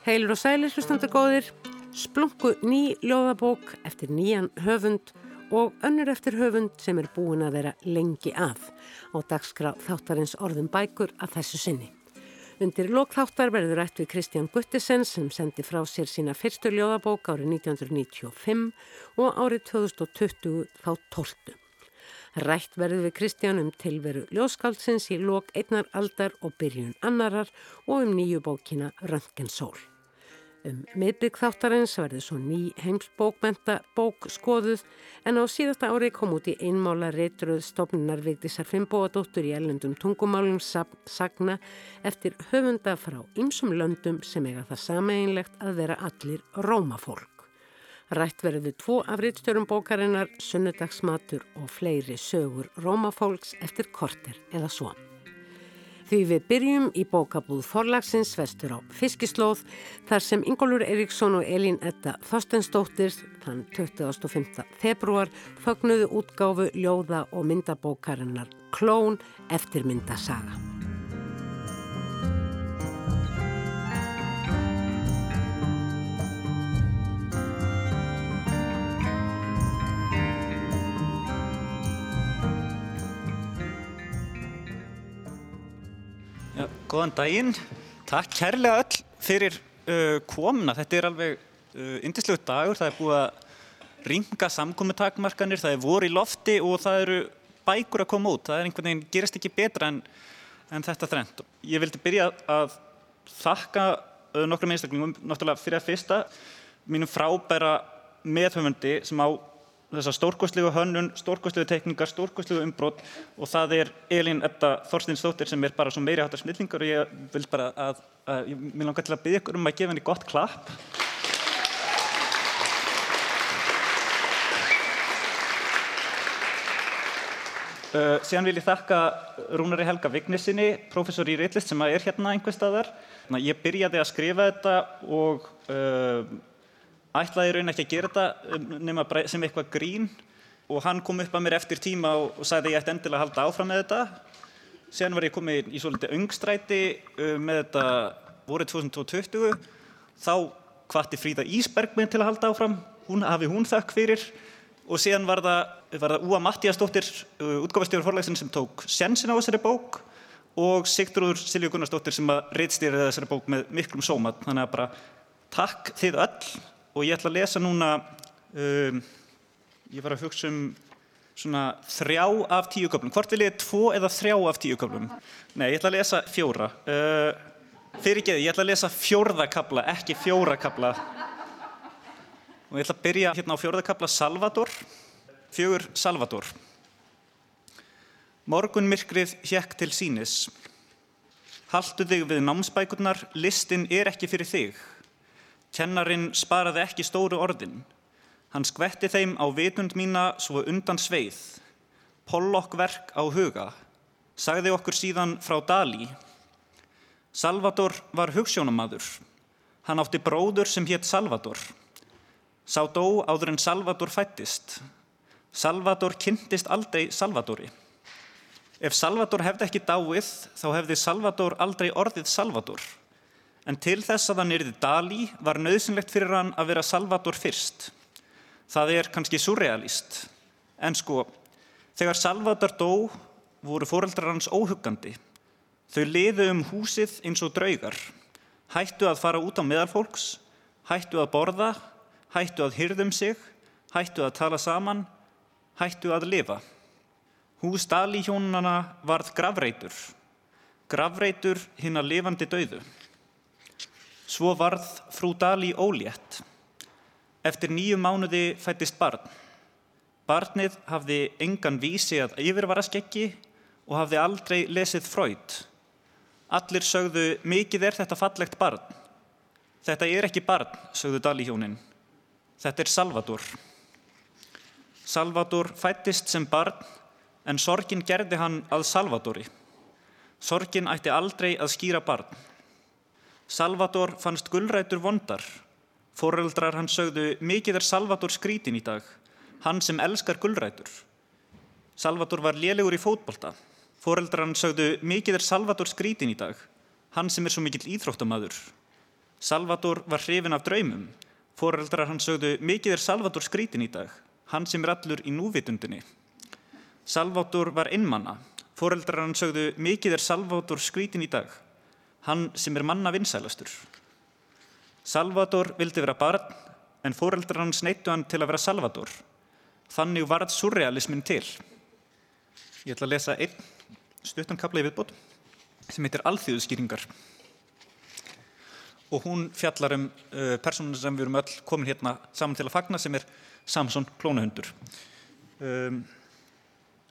Heilur og sælir hlustandur góðir, splungu ný ljóðabók eftir nýjan höfund og önnur eftir höfund sem er búin að vera lengi að á dagskrá þáttarins orðum bækur að þessu sinni. Undir lokþáttar verður rætt við Kristján Guttisen sem sendi frá sér sína fyrstu ljóðabók árið 1995 og árið 2020 þá tóltu. Rætt verður við Kristján um tilveru ljóskáldsins í lok einnar aldar og byrjun annarar og um nýju bókina Röntgen Sól. Um miðbygg þáttarins verði svo ný heimsbókmenta bók skoðuð en á síðasta ári kom út í einmála reytruð stofnunar Vigdísar Fimboadóttur í ellendum tungumálum sagna eftir höfunda frá ymsum löndum sem eiga það sameinlegt að vera allir rómafólk. Rætt verði tvo afriðstjörum bókarinnar, sunnudagsmatur og fleiri sögur rómafólks eftir korter eða svo. Því við byrjum í bókabúð forlagsins vestur á Fiskislóð þar sem Ingólfur Eriksson og Elín Edda Þorstensdóttir þann 25. februar fagnuðu útgáfu ljóða og myndabókarinnar Klón eftir myndasaga. Góðan daginn, takk kærlega öll fyrir uh, komna. Þetta er alveg uh, yndislegu dagur, það er búið að ringa samkominntakmarkanir, það er voru í lofti og það eru bækur að koma út. Það er einhvern veginn, gerist ekki betra en, en þetta þrend. Ég vildi byrja að þakka uh, nokkrum einstaklingum, náttúrulega fyrir að fyrsta, mínum frábæra meðhöfundi sem á þessar stórkostlegu hönnun, stórkostlegu tekningar, stórkostlegu umbrót og það er Elin Edda Þorstinsdóttir sem er bara svo meiri hátar snillingur og ég vil bara að, að ég vil langa til að byggja ykkur um að gefa henni gott klapp. Uh, síðan vil ég þakka Rúnari Helga Vignesinni, professor í reitlist sem er hérna einhver staðar. Ég byrjaði að skrifa þetta og uh, ætlaði raun ekki að gera þetta um, sem eitthvað grín. Og hann kom upp að mér eftir tíma og, sagði að ég ætti endilega að halda áfram með þetta. Sen var ég komið í svolítið öngstræti um, með þetta voruð 2020 þá hvati Fríða Ísberg með til að halda áfram. Hún hafi hún þakk fyrir. Og síðan var það, var það Úa Mattíasdóttir uh, útgáfastjóður forlægsin sem tók sensin á þessari bók og Sigtrúður Silju Gunnarsdóttir sem að reytstýrið þessari bók með miklum sómat þannig að bara takk þið öll og ég ætla að lesa núna um, ég var að hugsa um svona þrjá af tíu köflum. Hvort vil ég tvo eða þrjá af tíu köflum? Nei, ég ætla að lesa fjóra. Uh, fyrir ekki, ég ætla að lesa fjórðakabla ekki fjórakabla og ég ætla að byrja hérna á fjórðakabla Salvador. Fjögur Salvador. Morgunmyrkrið hjekk til sínis Haldu þig við námsbækurnar, listin er ekki fyrir þig Kennarinn sparaði ekki stóru orðin. Hann skvetti þeim á vitund mína svo undan sveið. Pollokkverk á huga. Sagði okkur síðan frá Dali. Salvador var hugssjónamadur. Hann átti bróður sem hétt Salvador. Sá dó áður en Salvador fættist. Salvador kynntist aldrei Salvadori. Ef Salvador hefði ekki dáið, þá hefði Salvador aldrei orðið Salvador en til þess að hann erði Dali var nöðsynlegt fyrir hann að vera Salvador fyrst. Það er kannski surrealist, en sko, þegar Salvador dó voru fóreldrar hans óhuggandi. Þau liðu um húsið eins og draugar, hættu að fara út á meðalfólks, hættu að borða, hættu að hyrðum sig, hættu að tala saman, hættu að lifa. Hús Dali hjónana varð gravreitur, gravreitur hinn að lifandi dauðu. Svo varð frú Dali ólétt. Eftir nýju mánuði fættist barn. Barnið hafði engan vísi að yfirvara skeggi og hafði aldrei lesið fröyt. Allir sögðu, mikið er þetta fallegt barn. Þetta er ekki barn, sögðu Dali hjónin. Þetta er Salvador. Salvador fættist sem barn en sorgin gerði hann að Salvadori. Sorgin ætti aldrei að skýra barn. Salvador fannst gullrætur vondar. Fóreldrar hann sögðu, mikið er Salvador skrítin í dag, hann sem elskar gullrætur. Salvador var lélegur í fótbolta. Fóreldrar hann sögðu, mikið er Salvador skrítin í dag, hann sem er svo mikill íþróttamadur. Salvador var hrifin af draumum. Fóreldrar hann sögðu, mikið er Salvador skrítin í dag, hann sem er allur í núvitundinni. Salvador var innmanna. Fóreldrar hann sögðu, mikið er Salvador skrítin í dag, hann sem er manna vinsælastur. Salvador vildi vera barn, en fóreldrar hann sneittu hann til að vera Salvador. Þannig varð surrealismin til. Ég ætla að lesa einn stuttan í viðbót sem heitir Alþjóðskýringar og hún fjallar um uh, personur sem við erum öll komin hérna saman til að fagna sem er Samson klónuhundur. Um,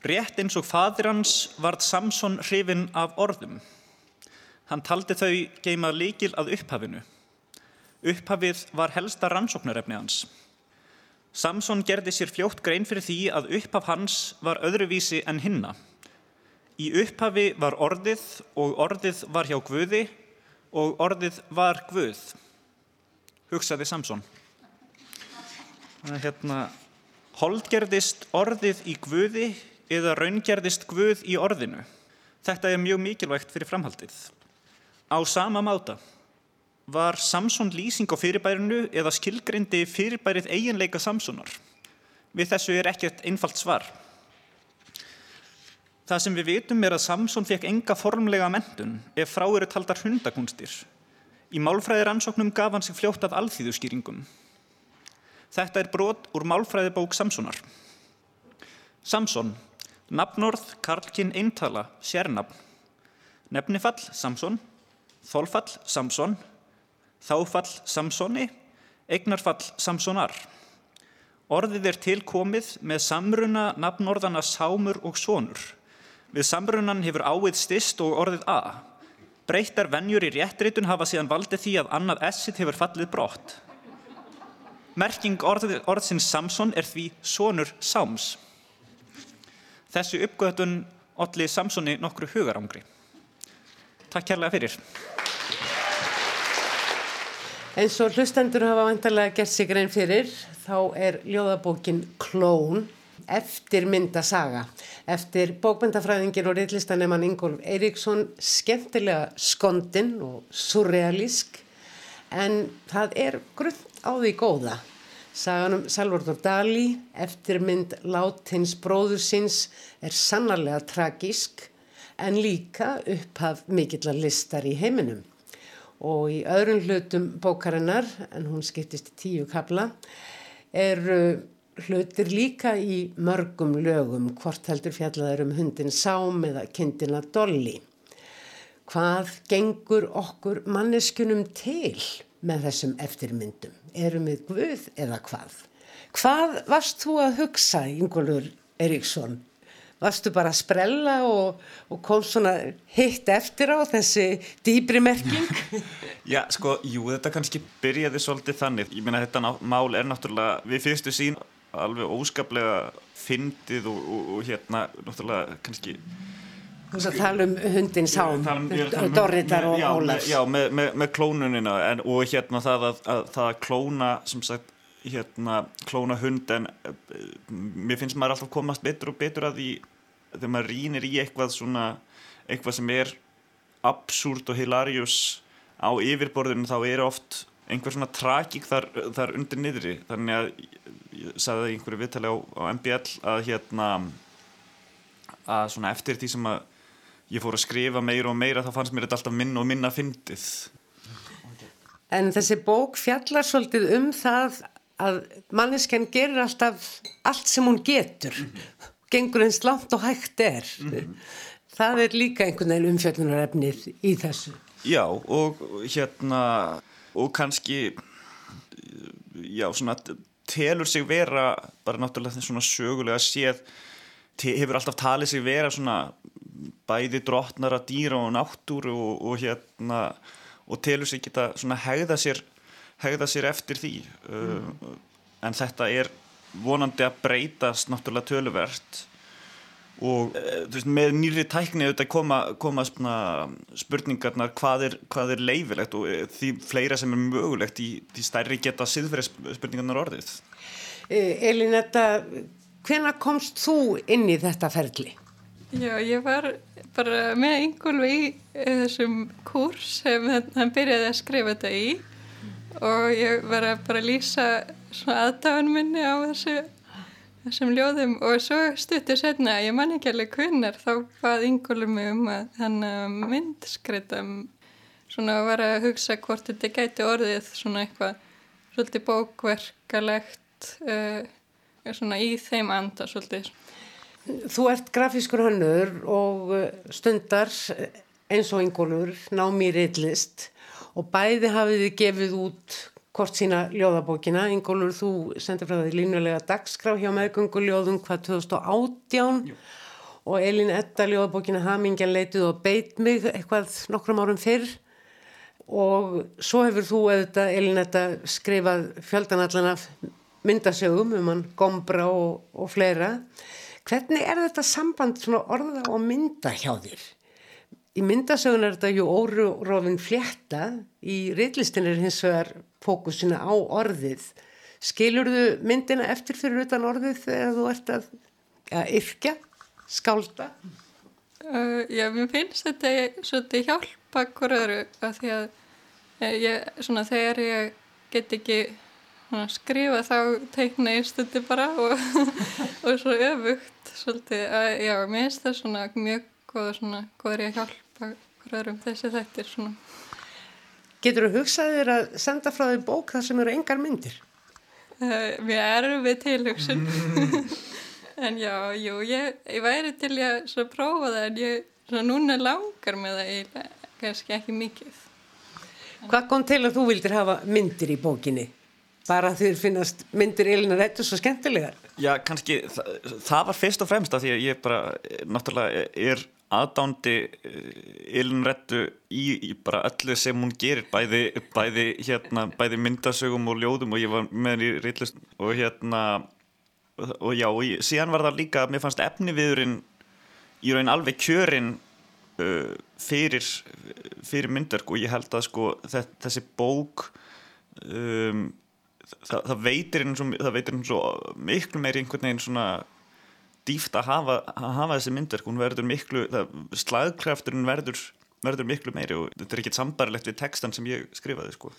rétt eins og fadir hans varð Samson hrifin af orðum. Hann taldi þau geima líkil að upphafinu. Upphafið var helsta rannsóknarefni hans. Samson gerði sér fljótt grein fyrir því að upphaf hans var öðruvísi en hinna. Í upphafi var orðið og orðið var hjá Guði og orðið var Guð, hugsaði Samson. Hérna, holdgerðist orðið í Guði eða raungerðist Guð í orðinu. Þetta er mjög mikilvægt fyrir framhaldið. Á sama máta var Samson lýsing á fyrirbærinu eða skilgrindi fyrirbærið eiginleika Samsonar. Við þessu er ekkert einfalt svar. Það sem við vitum er að Samson fekk enga formlega mentun ef frá eru taldar hundakunstir. Í málfræðir ansóknum gaf hann sig fljótt af alþýðuskýringum. Þetta er brot úr málfræðibók Samsonar. Samson, nafnorð, karlkinn, eintala, sérnafn. Nefnifall, Samson. Þólfall, Samson. Þáfall, Samsoni. Egnarfall, Samsonar. Orðið er tilkomið með samruna nafnorðana Sámur og Sónur. Við samrunan hefur áið stist og orðið A. Breyttar vennjur í réttritun hafa síðan valdið því að annað S-it hefur fallið brott. Merking orðið, orðsins Samson er því sonur Sáms. Þessu uppgötun allir Samsoni nokkru hugarangri. Takk kærlega fyrir. En svo hlustendur hafa vantarlega gert sig grein fyrir, þá er ljóðabókin Klón eftir myndasaga eftir bókmyndafræðingin og reillistanemann Ingolf Eiríksson skemmtilega skondin og surrealísk en það er grunn á því góða. Sagan um Salvador Dali eftir mynd Látins bróðursins er sannarlega tragísk en líka upphaf mikillar listar í heiminum og í öðrun hlutum bókarinnar en hún skiptist í tíu kabla eru hlutir líka í mörgum lögum hvort heldur fjallaður um hundin Sám eða kindina Dolly. Hvað gengur okkur manneskunum til með þessum eftirmyndum? Erum við Guð eða hvað? Hvað varst þú að hugsa, Ingólfur Eriksson? Varstu bara að sprella og, og kom svona hitt eftir á þessi dýbri merking? Já, sko, jú, þetta kannski byrjaði svolítið þannig. Ég minna, þetta mál er náttúrulega við fyrstu sín alveg óskaplega fyndið og, og, og hérna náttúrulega kannski Þú veist að tala um hundin sám um, Dorritar og Ólafs Já, með, með, með klónunina en, og hérna það að, að, að klóna sem sagt, hérna klóna hund en mér finnst maður alltaf komast betur og betur að því þegar maður rínir í eitthvað svona eitthvað sem er absúrt og hilarius á yfirborðinu þá er oft einhver svona tragík þar, þar undir niðri. Þannig að ég sagði það í einhverju viðtali á, á MBL að hérna að svona eftir því sem að ég fór að skrifa meira og meira þá fannst mér þetta alltaf minna og minna fyndið. En þessi bók fjallar svolítið um það að mannesken gerir alltaf allt sem hún getur mm -hmm. gengur eins langt og hægt er mm -hmm. það er líka einhvern veginn umfjöldunarefnið í þessu Já og hérna og kannski já svona telur sig vera bara náttúrulega svona sögulega séð hefur alltaf talið sig vera svona bæði drottnara dýra og náttúru og, og hérna og telur sig geta svona hegða sér hegða sér eftir því mm. uh, en þetta er vonandi að breytast náttúrulega töluvert og eh, veist, með nýri tækni auðvitað koma, koma spurningarnar hvað er, hvað er leifilegt og eh, því fleira sem er mögulegt í því stærri geta siðferði spurningarnar orðið eh, Elinetta, hvena komst þú inn í þetta ferli? Já, ég var bara með yngolvi í þessum kurs sem hann byrjaði að skrifa þetta í og ég var að bara lýsa svona aðdáðan minni á þessu þessum ljóðum og svo stuttur setna, ég man ekki alveg hvernar, þá bað yngolur mig um að hann myndskreita svona að vera að hugsa hvort þetta gæti orðið svona eitthvað svolítið bókverkalegt uh, svona í þeim anda svolítið. Þú ert grafískur hannur og eh, stundar eins og yngolur námi í reitlist og bæði hafið þið gefið út hvort sína ljóðabókina. Ingólur, þú sendir frá því línulega dagskrá hjá meðgönguljóðum hvað 2018 Jú. og Elin Edda ljóðabókina Hamingjan leituð og beit mig eitthvað nokkrum árum fyrr og svo hefur þú eða Elin Edda skrifað fjöldanallana myndasögum um hann Gombra og, og fleira. Hvernig er þetta samband orða og mynda hjá þér? Í myndasögun er þetta ju órófin flétta, í reillistin er hins vegar fókusina á orðið. Skilur þú myndina eftir fyrir utan orðið þegar þú ert að ja, yrkja, skálda? Uh, já, mér finnst þetta svolítið hjálpa hverju að því að eh, ég, svona, þegar ég get ekki skrifa þá teikna ég stundi bara og, og svo öfugt svolítið að já, mér finnst það svona mjög góður svona, góður ég að hjálpa hverjum þessi þettir svona. Getur þú hugsaðir að senda frá því bók þar sem eru engar myndir? Uh, mér erum við tilhugsun en já, jú, ég, ég væri til að prófa það en ég, svona núna langar með það eiginlega, kannski ekki mikið. Hvað kom til að þú vildir hafa myndir í bókinni? Bara því þér finnast myndir Elina Rettus svo skemmtilegar? Já, kannski, það, það var fyrst og fremst að því að ég bara, náttúrulega, er aðdándi Elunrettu eh, í, í bara öllu sem hún gerir bæði, bæði, hérna, bæði myndasögum og ljóðum og ég var með henni í reytlust og hérna og já, og ég, síðan var það líka mér fannst efniviðurinn í raun alveg kjörinn uh, fyrir, fyrir myndverk og ég held að sko þessi bók um, það, það það veitir henni svo miklu meiri einhvern veginn svona dýft að hafa, að hafa þessi myndverk. Hún verður miklu, slagkrafturinn verður, verður miklu meiri og þetta er ekki sambarilegt við textan sem ég skrifaði sko.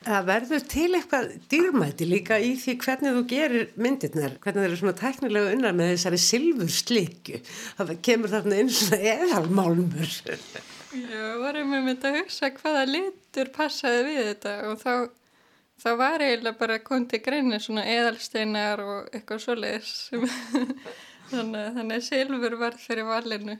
Það verður til eitthvað dýrmæti líka í því hvernig þú gerir myndirnar, hvernig þeir eru svona teknilega unnar með þessari silfurslikju það kemur þarna inn svona eðalmálmur. Já, varum við myndið að hugsa hvaða litur passaði við þetta og þá þá var eiginlega bara kontið greinni svona eðalsteinar og eitthvað svoleiðis. Þannig, þannig að Silfur var fyrir valinu.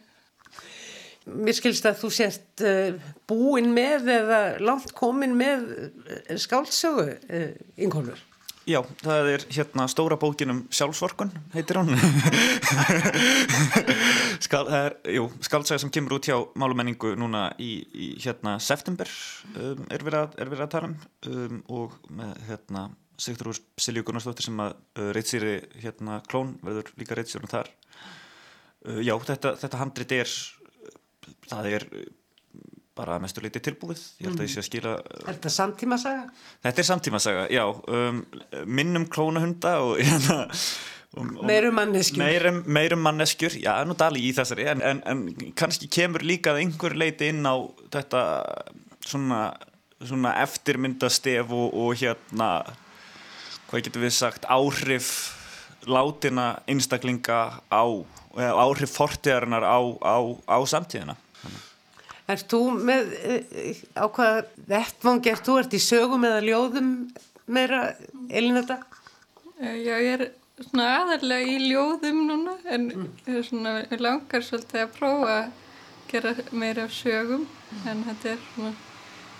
Mér skilst að þú sést uh, búin með eða langt komin með uh, skáldsögu uh, yngolur Já, það er hérna stóra bókinum Sjálfsvorkun, heitir hún. Skal, það er, jú, skáldsæði sem kemur út hjá málumenningu núna í, í hérna september um, er verið að, er verið að tala um, um og með hérna Sigtur úr Silju Gunnarsdóttir sem að uh, reytsýri hérna klón verður líka reytsýrnum þar. Uh, Já, þetta, þetta handrit er það er bara mestur litið tilbúið. Ég held að ég sé að skila Er þetta samtímasaga? Þetta er samtímasaga, já. Um, minnum klónahunda og, hérna, og, og meirum manneskjur. meirum, meirum manneskjur, já, nú dali í þessari en, en, en kannski kemur líka einhver leiti inn á þetta svona, svona eftirmyndastef og, og hérna hvað getur við sagt áhrif látina einstaklinga á áhrif fortíðarinnar á, á, á samtíðina Er þú með eh, á hvaða vettvang er þú? Ert í sögum eða ljóðum meira Elinata? Eh, já, ég er svona aðalega í ljóðum núna en mm. ég er svona langar svolítið að prófa að gera meira af sögum en þetta er svona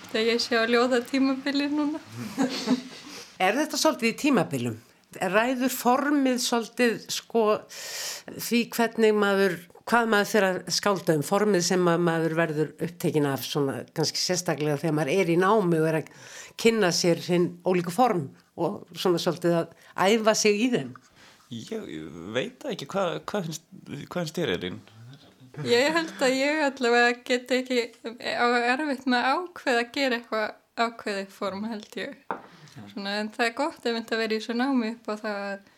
þetta ég sé á ljóða tímabili núna Er þetta svolítið í tímabilum? Ræður formið svolítið sko því hvernig maður hvað maður fyrir að skálda um formið sem maður verður upptekin af svona kannski sérstaklega þegar maður er í námi og er að kynna sér hinn ólíku form og svona svolítið að æfa sig í þeim. Ég, ég veit ekki. Hvað hva finnst, hva finnst þér Elín? Ég held að ég allavega get ekki á erfitt með ákveð að gera eitthvað ákveði form held ég. Svona, en það er gott ef þetta verið í svo námi upp á það að,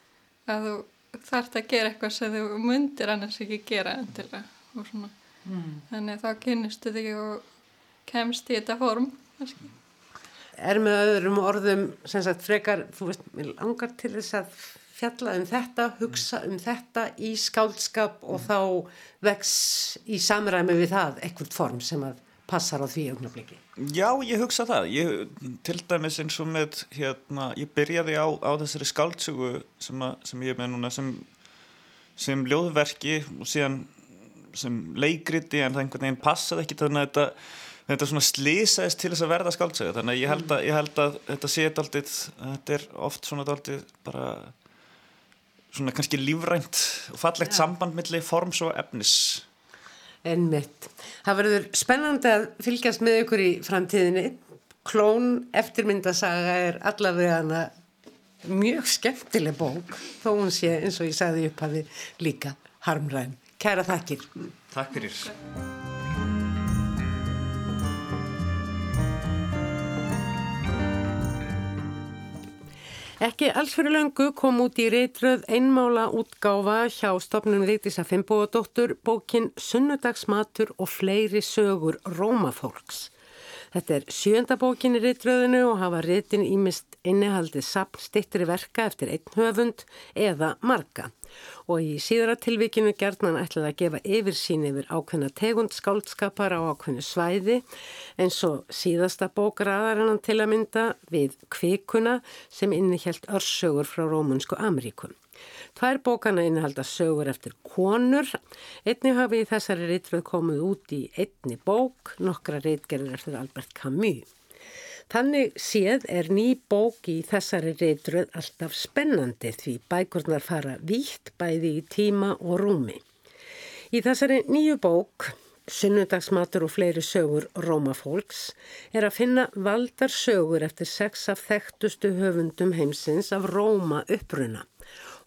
að þú þarf að gera eitthvað sem þú mundir annars ekki gera endilega og svona mm. þannig að þá kynnistu þig og kemst í þetta form kannski. er með öðrum orðum sem sagt frekar, þú veist, mér langar til þess að fjalla um þetta, hugsa um þetta í skáldskap og þá vex í samræmi við það ekkert form sem að passar á því augnabliki. Já, ég hugsa það. Ég, til dæmis eins og með, hérna, ég byrjaði á, á þessari skáldsögu sem, sem ég er með núna sem, sem ljóðverki og síðan sem leikriti en það einhvern veginn passaði ekki þannig að þetta, þetta svona slísaðist til þess að verða skáldsögu. Þannig að ég held að, ég held að þetta sé aldrei, þetta er oft svona aldrei bara svona kannski lífrænt og fallegt ja. samband millir forms og efnis Ennmitt. Það verður spennandi að fylgjast með ykkur í framtíðinni. Klón eftirmyndasaga er allavega mjög skemmtileg bók þó hún sé eins og ég sagði upp hafi líka harmræn. Kæra þakkir. Takk fyrir. Ekki alls fyrir löngu kom út í reytröð einmála útgáfa hjá stopnum Ríkisa Fimboadóttur bókin Sunnudagsmatur og fleiri sögur Rómafólks. Þetta er sjönda bókin í reytröðinu og hafa reytin ímist innihaldið sapn stittri verka eftir einn höfund eða marga og í síðara tilvikinu gerðnan ætlaði að gefa yfir sín yfir ákveðna tegund skáldskapar á ákveðnu svæði eins og síðasta bókraðarinnan til að mynda við kvikuna sem innihjælt örsögur frá Rómunsku Ameríkun. Tvær bókana innihalda sögur eftir konur. Einni hafi þessari reytröð komið út í einni bók, nokkra reytgerðir eftir Albert Camus. Þannig séð er ný bók í þessari reytröð alltaf spennandi því bækurnar fara vítt bæði í tíma og rúmi. Í þessari nýju bók, Sunnudagsmatur og fleiri sögur Rómafólks, er að finna valdar sögur eftir sex af þekktustu höfundum heimsins af Róma uppruna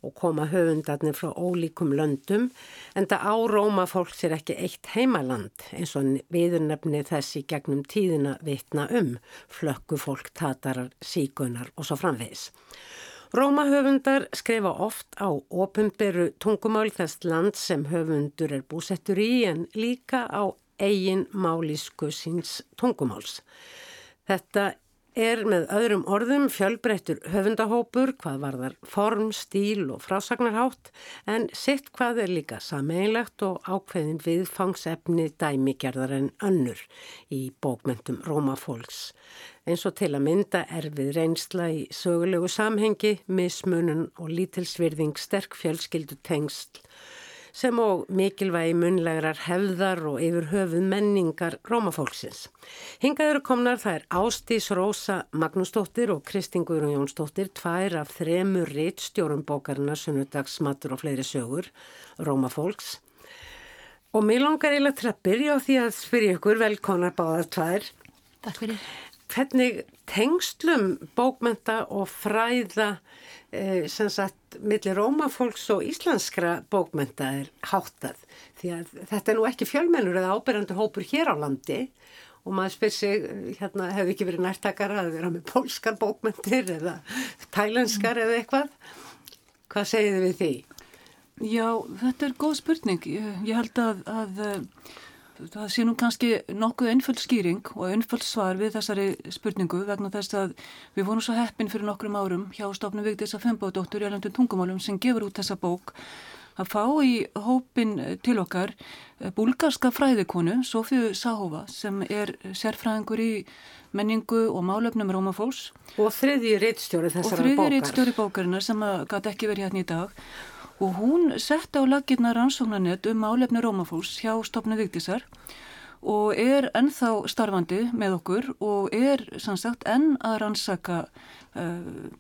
og koma höfundarnir frá ólíkum löndum en það á Róma fólk sér ekki eitt heimaland eins og viðurnefni þessi gegnum tíðina vitna um, flökku fólk, tatarar, síkunar og svo framvegs. Róma höfundar skrifa oft á opunberu tungumál þess land sem höfundur er búsettur í en líka á eigin málísku síns tungumáls. Þetta er með öðrum orðum fjölbreyttur höfundahópur hvað varðar form, stíl og frásagnarhátt en sitt hvað er líka sameinlegt og ákveðin viðfangsefni dæmigerðar en önnur í bókmentum Rómafólks. Eins og til að mynda er við reynsla í sögulegu samhengi, mismunun og lítilsvirðing sterk fjölskyldu tengsl sem og mikilvægi munlegrar hefðar og yfir höfuð menningar Rómafólksins. Hingað eru komnar þær Ástís Rósa Magnúsdóttir og Kristingur og Jónsdóttir, tvær af þremur rittstjórum bókarina Sunnudagsmatur og fleiri sögur Rómafólks. Og mér langar eiginlega til að byrja á því að spyrja ykkur velkonar báðar tvær. Takk fyrir. Hvernig tengslum bókmenta og fræða sem sagt millir rómafólks og íslenskra bókmenta er háttað. Því að þetta er nú ekki fjölmennur eða ábyrjandi hópur hér á landi. Og maður spyr sig, hérna hefur ekki verið nærtakara að vera með pólskar bókmentir eða tælenskar eða eitthvað? Hvað segir þið við því? Já, þetta er góð spurning. Ég, ég held að, að það sé nú kannski nokkuð einföld skýring og einföld svar við þessari spurningu vegna þess að við vorum svo heppin fyrir nokkrum árum hjá stofnum Vigdísa Fembóðdóttur í alveg tungumálum sem gefur út þessa bók að fá í hópin til okkar eh, búlgarska fræðikonu Sofíu Sahova sem er sérfræðingur í menningu og málefnum Rómafólks og þriðji reittstjóri þessara bókar og þriðji reittstjóri bókarinnar sem gæti ekki verið hérna í dag og hún sett á lagirna rannsóknarnett um álefni Rómafólks hjá stopnu Vigdísar og er ennþá starfandi með okkur og er sannsagt enn að rannsaka uh,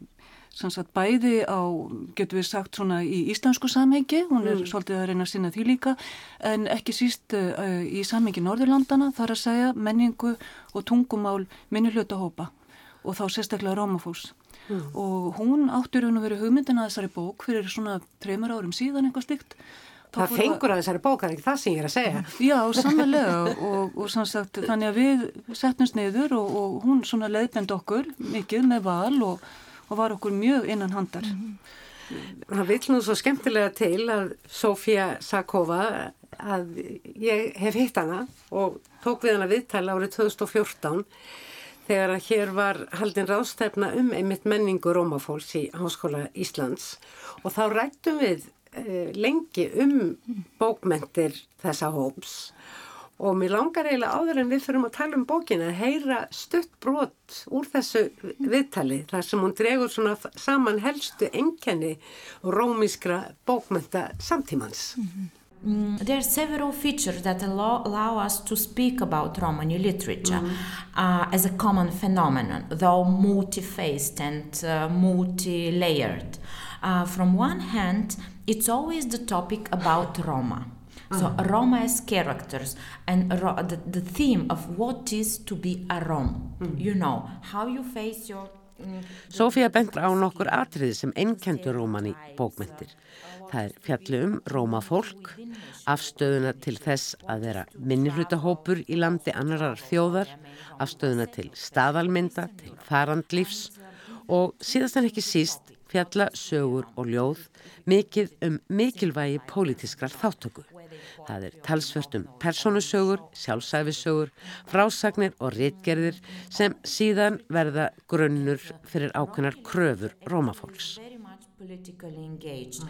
sannsagt bæði á, getur við sagt svona í íslensku samhengi, hún er mm. svolítið að reyna að sinna því líka, en ekki síst uh, í samhengi Norðurlandana þar að segja menningu og tungumál minni hluta hópa og þá sérstaklega Rómafólks mm. og hún áttur hún að vera hugmyndin að þessari bók fyrir svona tremur árum síðan eitthvað stygt Það fengur að þessari bók, það er ekki það sem ég er að segja. Já, sannlega og, og sannsagt þannig að við setnumst niður og, og hún svona leiðbend okkur mikið með val og, og var okkur mjög innan handar. Mm -hmm. Það vil nú svo skemmtilega til að Sofía Sakova að ég hef hitt hana og tók við hana viðtæla árið 2014 þegar að hér var haldin ráðstefna um einmitt menningu Rómafólks í Háskóla Íslands og þá rættum við eh, lengi um bókmentir þessa hóps og mér langar eiginlega áður en við fyrirum að tala um bókina að heyra stutt brot úr þessu viðtali þar sem hún dregur svona saman helstu enkenni rómiskra bókmenta samtímans. Mm -hmm. Mm, there are several features that allow, allow, us to speak about Romani literature mm. uh, as a common phenomenon, though multi-faced and uh, multi-layered. Uh, from one hand, it's always the topic about Roma. So mm. Roma as characters and the, the, theme of what is to be a Rom. Mm. You know, how you face your Sofía bendur á nokkur atriði sem einnkendur Róman í bókmyndir. Það er fjallu um Rómafólk, afstöðuna til þess að vera minnirhlutahópur í landi annarar þjóðar, afstöðuna til staðalmynda, til farandlífs og síðast en ekki síst fjalla, sögur og ljóð mikið um mikilvægi pólitískrar þáttöku. Það er talsvert um personusögur, sjálfsæfisögur, frásagnir og réttgerðir sem síðan verða grunnur fyrir ákveðnar kröfur rómafólks. Politically engaged.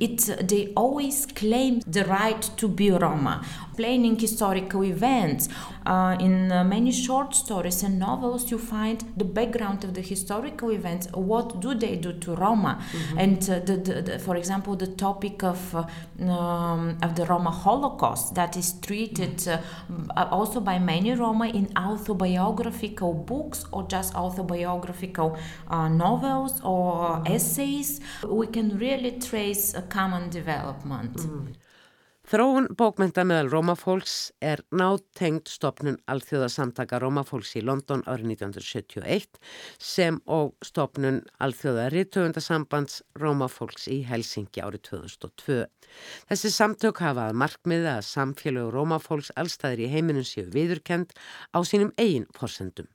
It, they always claim the right to be Roma, planning historical events. Uh, in uh, many short stories and novels, you find the background of the historical events. What do they do to Roma? Mm-hmm. And uh, the, the, the, for example, the topic of uh, um, of the Roma Holocaust that is treated mm-hmm. also by many Roma in autobiographical books or just autobiographical uh, novels or mm-hmm. Essays we can really trace a common development. Mm. Þróun bókmynda meðal Rómafólks er nátengt stopnun Alþjóðasamtaka Rómafólks í London árið 1971 sem og stopnun Alþjóða Rítöfundasambands Rómafólks í Helsingi árið 2002. Þessi samtök hafaði markmiði að samfélög Rómafólks allstæðir í heiminum séu viðurkend á sínum eigin forsendum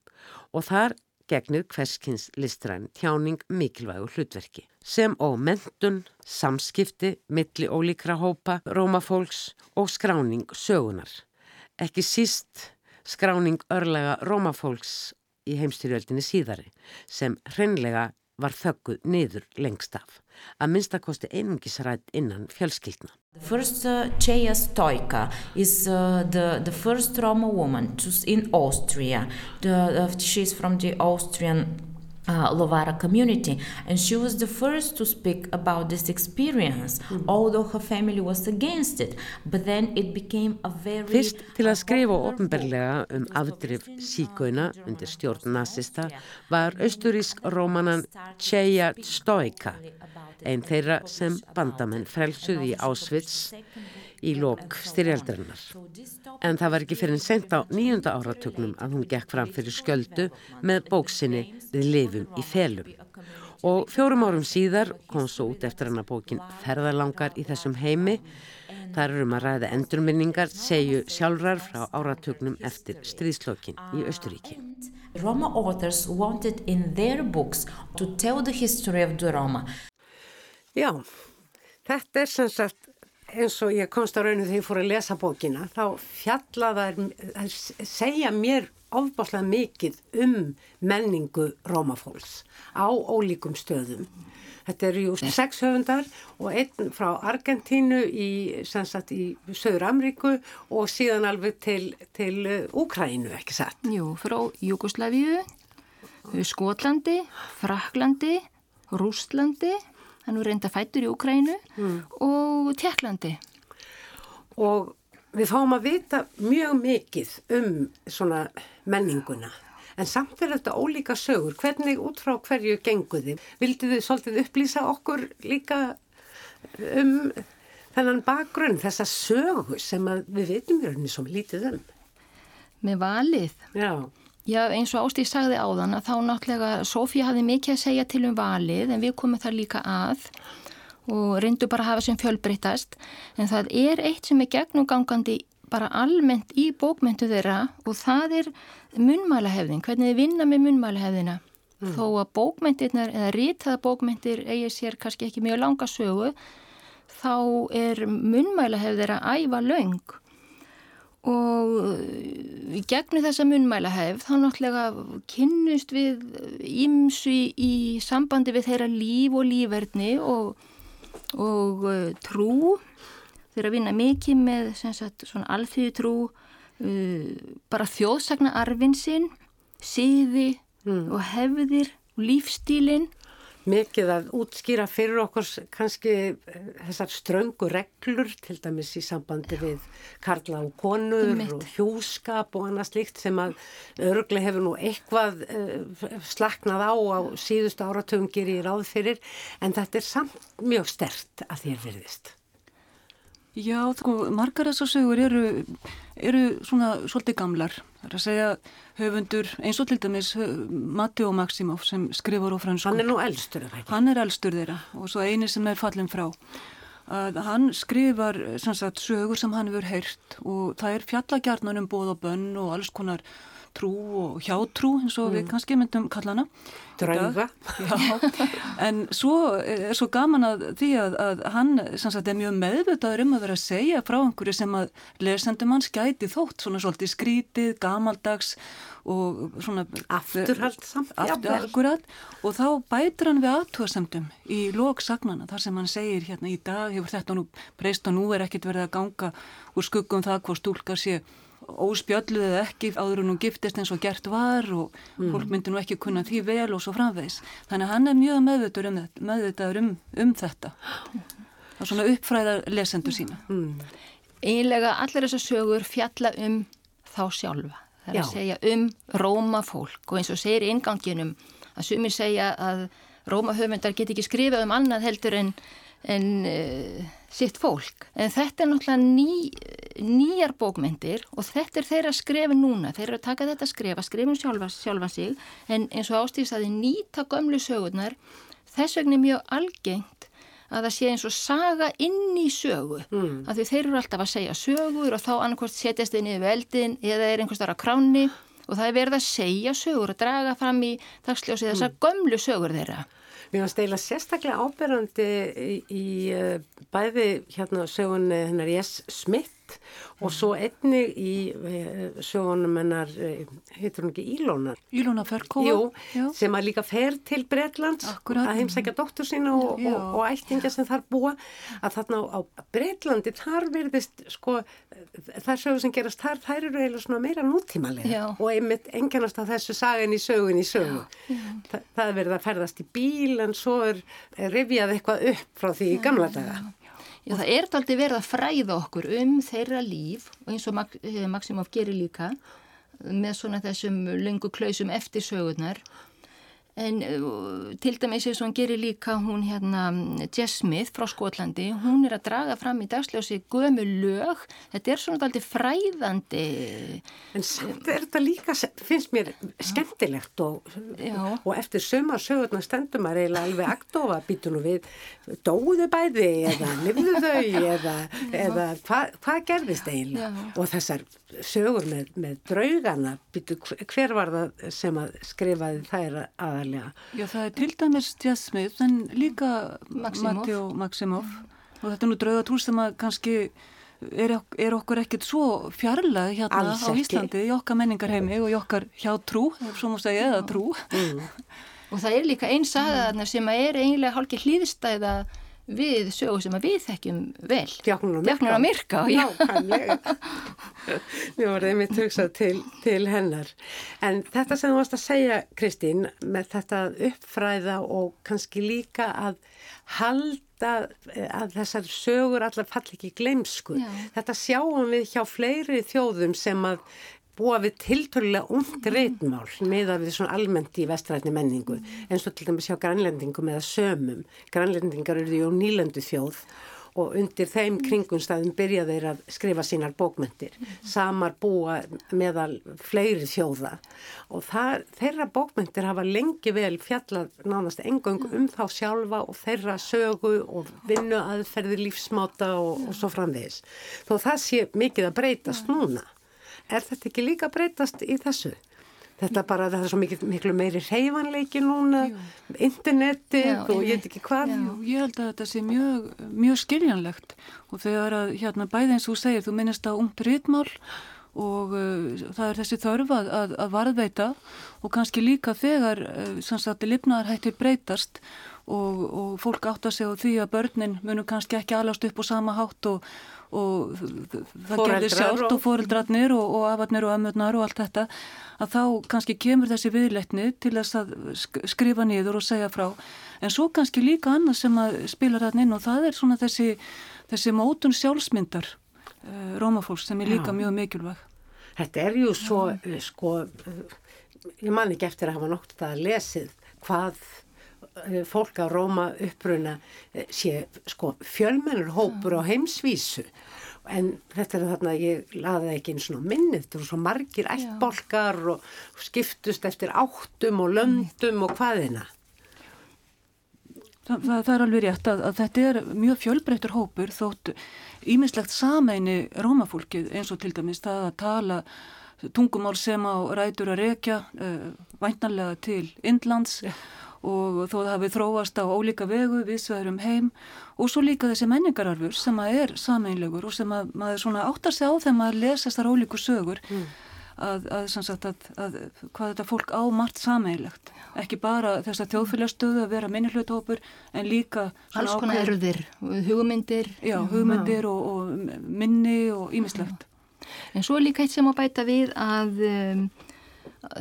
og þar gegnir hverskins listræn tjáning mikilvægu hlutverki sem og mentun, samskipti, milli ólíkra hópa, rómafólks og skráning sögunar. Ekki síst skráning örlega rómafólks í heimstyrjöldinni síðari sem hreinlega var þögguð niður lengst af, að minnstakosti einungisrætt innan fjölskyldna. The first uh, Cheia Stoika is uh, the, the first Roma woman to, in Austria. The, uh, she's from the Austrian uh, Lovara community, and she was the first to speak about this experience, mm. although her family was against it. But then it became a very... Fyrst til að skrifa ofnberlega um afdrif síkuna undir stjórn nazista var austurísk rómanan Cheia Stoika, einn þeirra sem bandamenn frelsuði í Ásvits í lók styrjaldarinnar. En það var ekki fyrir en sent á nýjunda áratögnum að hún gekk fram fyrir sköldu með bóksinni Við lifum í felum. Og fjórum árum síðar kom svo út eftir hann að bókin Ferðalangar í þessum heimi. Það eru um að ræða endurminningar, segju sjálfrar frá áratögnum eftir stríðslokkin í Östuríki. Roma authors wanted in their books to tell the history of the Roma. Já, þetta er sem sagt eins og ég komst á rauninu þegar ég fór að lesa bókina þá fjallaðar segja mér ofbáslega mikið um menningu rómafólks á ólíkum stöðum þetta eru jú sex höfundar og einn frá Argentínu í, í Söður Amríku og síðan alveg til, til Úkrænu, ekki satt? Jú, frá Júkoslavíu Skotlandi, Fraklandi Rústlandi hann er reynda fættur í Ukrænu mm. og Tjekklandi. Og við fáum að vita mjög mikið um svona menninguna. En samt er þetta ólíka sögur. Hvernig út frá hverju genguði? Vildu þið svolítið upplýsa okkur líka um þennan bakgrunn, þessa sögu sem við veitum í rauninni sem lítið um? Með valið? Já. Já, eins og Ástíð sagði áðan að þá náttúrulega Sofía hafði mikið að segja til um valið en við komum þar líka að og reyndu bara að hafa sem fjölbreytast en það er eitt sem er gegnumgangandi bara almennt í bókmyndu þeirra og það er munmælahefðin, hvernig þið vinna með munmælahefðina mm. þó að bókmyndirnar eða rítaða bókmyndir eigi sér kannski ekki mjög langa sögu þá er munmælahefðir að æfa laung og í gegnum þessa munmæla hefð þá náttúrulega kynnust við ímsu í, sambandi við þeirra líf og lífverðni og, og uh, trú þeirra vinna mikið með sagt, svona alþjóðu trú uh, bara þjóðsagna arfinsinn síði mm. og hefðir og lífstílinn mikið að útskýra fyrir okkur kannski eh, þessar ströngu reglur til dæmis í sambandi við karla og konur og hjúskap og annað slikt sem að örglega hefur nú eitthvað uh, slaknað á á síðustu áratöfum gerir í ráð fyrir. En þetta er samt mjög stert að þér virðist. Já, sko, margar þessar sögur eru, eru svona svolítið gamlar. Það er að segja höfundur eins og til dæmis Matteo Maximov sem skrifur á fransku. Hann er nú elstur þeirra. Hann er elstur þeirra og svo eini sem er fallin frá. Að hann skrifar sagt, sögur sem hann hefur heyrt og það er fjallagjarnan um bóð og bönn og alls konar trú og hjátrú eins og mm. við kannski myndum kalla hana. Drauga. En svo er svo gaman að því að, að hann sagt, er mjög meðvitaður um að vera að segja frá einhverju sem að lesendum hans gæti þótt svona svolítið skrítið, gamaldags og svona afturhald samt aftur, og þá bætir hann við aðtúasemdum í lóksagnana þar sem hann segir hérna í dag hefur þetta nú breyst og nú er ekkit verið að ganga úr skuggum það hvort stúlkar sé óspjölluð eða ekki áður en hún giftist eins og gert var og mm. fólk myndi nú ekki kunna því vel og svo framvegs. Þannig að hann er mjög meðvitaður um, meðvitaður um, um þetta. Það er svona uppfræða lesendur sína. Mm. Einlega allir þessar sögur fjalla um þá sjálfa. Það er Já. að segja um Róma fólk og eins og segir inganginum að sumir segja að Róma höfundar get ekki skrifað um annað heldur en, en uh, sitt fólk. En þetta er náttúrulega ný, nýjar bókmyndir og þetta er þeirra skrefi núna. Þeir eru að taka þetta skrefa, skrifum sjálfa, sjálfa sig en eins og ástýrst að þið nýta gömlu sögurnar þess vegna er mjög algengt að það sé eins og saga inn í sögu. Mm. Að því þeir eru alltaf að segja sögur og þá annarkvæmt setjast þið niður veldin eða er einhvers þar að kráni og það er verið að segja sögur og draga fram í dagsljósi þessar mm. gömlu sögur þeirra. Við varum steila sérstaklega áberandi í, í eh, bæði hérna sögunni hennar Jess Smith og svo einni í eh, sögunum hennar, eh, heitur hún ekki Ílónar? Ílóna Ferkóa? Jú, Já. sem að líka fer til Breitlands Akkurat. að heimsækja dóttur sína og, og, og ættinga sem þar búa að þarna á, á Breitlandi þar verðist sko þar sögur sem gerast þar, þær eru eiginlega svona meira nútímalega og einmitt enganast á þessu sagan í sögun í sögu. Þa, það verður að ferðast í bíl en svo er, er rifjað eitthvað upp frá því í gamla daga. Já, það er aldrei verið að fræða okkur um þeirra líf og eins og eh, Maximov gerir líka með svona þessum lungu klausum eftir sögurnar En uh, til dæmis eins og hann gerir líka hún hérna Jess Smith frá Skotlandi, hún er að draga fram í dagsljósi gömu lög, þetta er svona alltaf fræðandi. En samt er þetta líka, finnst mér skemmtilegt og, og eftir sömar sögurnar stendur maður eiginlega alveg aktofa, býtu nú við, dóðu bæði eða lifðu þau eða, eða hvað hva gerðist eiginlega? Og þessar sögur með, með draugana, býtu hver var það sem að skrifaði þær aðal sannlega. Já, það er til dæmis Jasmith en líka Matteo Maximov og þetta er nú draugatrús sem að kannski er, er okkur ekkert svo fjarlag hérna Alls á Íslandi í okkar menningarheimi og í okkar hjá trú, svo múst að ég eða trú. Mm. Og það er líka einn saga sem er eiginlega hálkið hlýðstæða við sögur sem við þekkjum vel. Djáknur á kannlega. Mér var það mitt hugsað til, til hennar. En þetta sem þú varst að segja, Kristín, með þetta uppfræða og kannski líka að halda að þessar sögur allar fall ekki gleimsku. Já. Þetta sjáum við hjá fleiri þjóðum sem að búa við tilturlega ungt reitmál meða við svona almennt í vestrætni menningu eins og til dæmis hjá grænlendingum eða sömum. Grænlendingar eru ju nýlandu þjóð og undir þeim kringunstæðum byrja þeir að skrifa sínar bókmyndir. Samar búa meðal fleiri þjóða og það, þeirra bókmyndir hafa lengi vel fjallað nánast engung um þá sjálfa og þeirra sögu og vinnu aðferði lífsmáta og, og svo framvegis. Þó það sé mikið að breytast núna. Er þetta ekki líka breytast í þessu? Þetta bara, það er svo mikil, miklu meiri reyfanleiki núna, interneti og ég veit ekki hvað. Já, ég held að þetta sé mjög, mjög skiljanlegt og þegar að hérna bæði eins og þú segir, þú minnist á ungt rytmál og uh, það er þessi þörf að, að, að varðveita og kannski líka þegar uh, sagt, lifnaðarhættir breytast og, og fólk átt að segja því að börnin munum kannski ekki alast upp á sama hátt og, og það gerði sjálft og foreldrarnir og, og afarnir og ömmurnar og allt þetta að þá kannski kemur þessi viðleitni til þess að skrifa niður og segja frá en svo kannski líka annað sem að spila þarna inn og það er svona þessi, þessi mótun sjálfsmyndar uh, rómafólks sem er líka Já. mjög mikilvæg. Þetta er ju svo, Já. sko, ég man ekki eftir að hafa nokt að lesið hvað Eh, fólk á Róma uppruna eh, sé sko fjölmennur hópur á heimsvísu. En þetta er þarna ég laði ekki eins og minnið, þetta eru svo margir ættbolkar og skiptust eftir áttum og löndum og hvaðina Þa, það, það er alveg rétt að, að þetta er mjög fjölbreyttur hópur þótt ímislegt sameini rómafólkið eins og til dæmis það að tala tungumál sem á rætur að rekja uh, eh, væntanlega til Indlands ja og þó það hafi þróast á ólíka vegu við sveðurum heim og svo líka þessi menningararfur sem að er sameinlegur og sem að maður svona áttar sig á þegar maður lesa þessar ólíku sögur mm. að, að, sagt, að, að hvað þetta fólk á margt sameinlegt ekki bara þess að þjóðfélagstöðu að vera minnilhjóðtópur en líka alls konar erður, hugmyndir. Já, hugmyndir og, og minni og ímislegt En svo líka eitt sem að bæta við að um,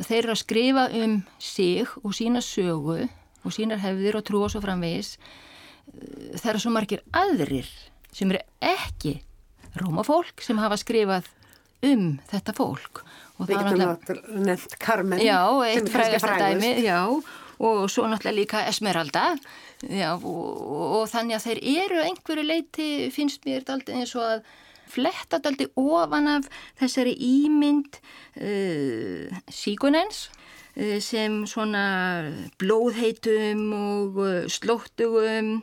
þeir eru að skrifa um sig og sína sögu og sínar hefðir og trú og svo framvegis. Það eru svo margir aðrir sem eru ekki rómafólk sem hafa skrifað um þetta fólk. Og það er náttúrulega nefnt Carmen já, eitt frægast að dæmi já, og svo náttúrulega líka Esmeralda. Já, og, og þannig að þeir eru einhverju leiti finnst mér alltaf eins og að fletta daldi ofan af þessari ímynd uh, síkunens uh, sem svona blóðheitum og uh, slóttugum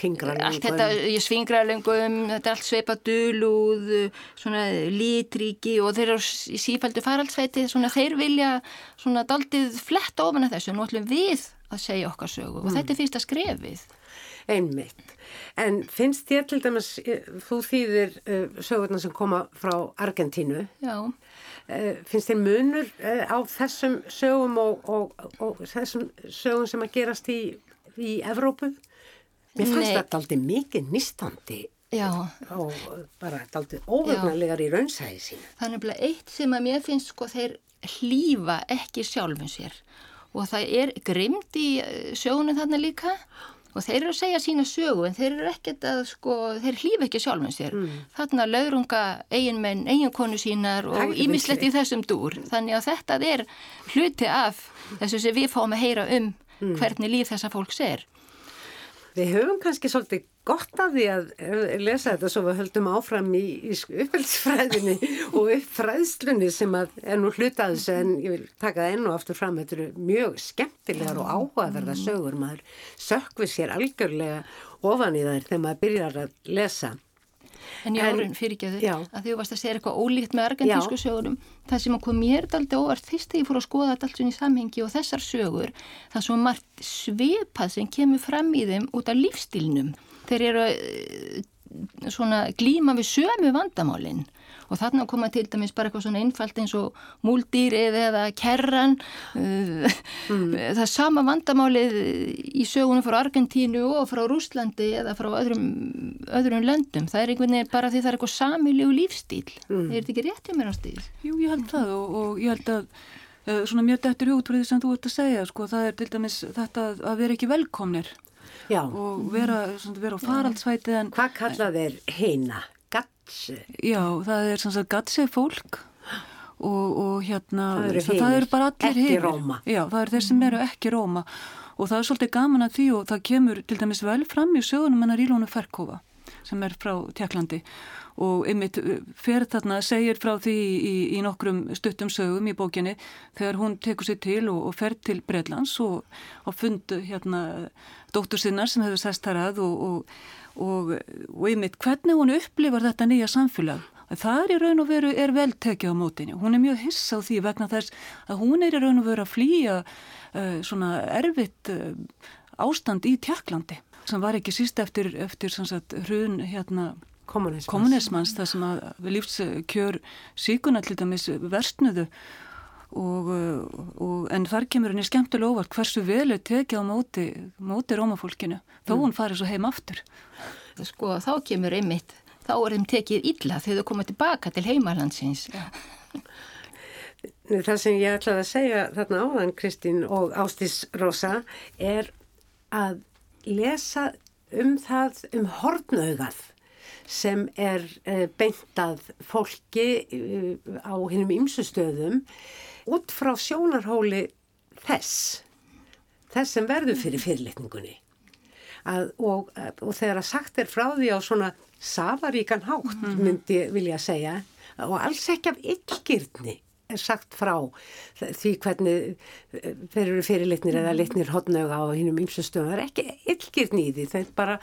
allt þetta, ég svingralöngum þetta er allt sveipa dölúð svona litríki og þeir eru í sífældu faraldsveiti svona þeir vilja svona daldið fletta ofan af þessu, nú ætlum við að segja okkar sögu mm. og þetta er fyrsta skrefið. Einmitt En finnst þér til dæmis, eh, þú þýðir uh, sögurnar sem koma frá Argentínu. Já. Uh, finnst þér munur á þessum sögum og, og, og þessum sögum sem að gerast í, í Evrópu? Mér fannst þetta aldrei mikið nýstandi Já. og bara aldrei óvögnarlegar í raunsæði sín. Þannig að eitt sem að mér finnst sko þeir hlýfa ekki sjálfum sér og það er grimd í sögunum þarna líka og þeir eru að segja sína sögu en þeir eru ekkert að sko, þeir hlýfa ekki sjálfum sér mm. þarna laurunga eigin menn, eigin konu sínar og ímislegt í þessum dúr þannig að þetta er hluti af þessu sem við fáum að heyra um mm. hvernig líf þessa fólks er Við höfum kannski svolítið gott af því að lesa þetta svo við höldum áfram í, í upphaldsfræðinni og uppfræðslunni sem er nú hlutaðis en ég vil taka það enn og aftur fram þetta eru mjög skemmtilegar og áhugaverða sögur. Maður sökvið sér algjörlega ofan í þær þegar maður byrjar að lesa. En ég árun fyrir ekki að þau að þú varst að segja eitthvað ólíkt með argentísku sögurum það sem kom mér daldi óvart fyrst þegar ég fór að skoða þetta allt svona í samhengi og þessar sögur það svo margt svipað sem kemur fram í þeim út af lífstilnum þeir eru eh, svona glíma við sömu vandamálinn og þarna koma til dæmis bara eitthvað svona einfalt eins og múldýrið eða kerran uh, mm. það er sama vandamálið í sögunum frá Argentínu og frá Rúslandi eða frá öðrum, öðrum löndum það er einhvern veginn bara því það er eitthvað samilegu lífstíl mm. er þetta ekki rétt hjá mér á stíl? Jú, ég held það og, og ég held að uh, svona mjög dættur út frá því sem þú ert að segja sko, það er til dæmis þetta að vera ekki velkomnir Já. og vera, vera á faraldsvæti en Hvað kalla þeir heina? Gatsi? Já, það er svona gatsi fólk og, og hérna það eru, það eru bara allir Róma Já, það eru þeir sem eru ekki Róma og það er svolítið gaman að því og það kemur til dæmis vel fram í sögunum hennar Ílónu Ferkova sem er frá Tjekklandi og ymmit uh, fer þarna, segir frá því í, í nokkrum stuttum sögum í bókinni þegar hún tekur sér til og, og fer til Breitlands og, og fund hérna dóttur sinnar sem hefur sest þar að og, og ymmit hvernig hún upplifar þetta nýja samfélag? Það er í raun og veru er vel tekið á mótinu. Hún er mjög hiss á því vegna þess að hún er í raun og veru að flýja uh, svona erfitt uh, ástand í Tjekklandi sem var ekki síst eftir, eftir sagt, hrun hérna kommunismans, þar sem að lífskjör síkuna til dæmis verstnuðu og, og, en þar kemur henni skemmtilega óvart hversu vel er tekið á móti, móti rómafólkinu þó mm. hún farið svo heim aftur. Sko þá kemur einmitt þá er þeim tekið illa þegar þau koma tilbaka til heimalandsins. Það sem ég ætlaði að segja þarna áðan Kristín og Ástís Rosa er að lesa um það um hortnaugað sem er eh, beintað fólki eh, á hinnum ymsustöðum út frá sjónarhóli þess þess sem verður fyrir fyrirlitningunni og, og þegar að sagt er frá því á svona safaríkan hátt -hmm. myndi vilja segja og alls ekki af yllgirtni er sagt frá því hvernig eh, þeir eru fyrirlitnir eða litnir hodnauga á hinnum ymsustöðum það er ekki yllgirtni í því það er bara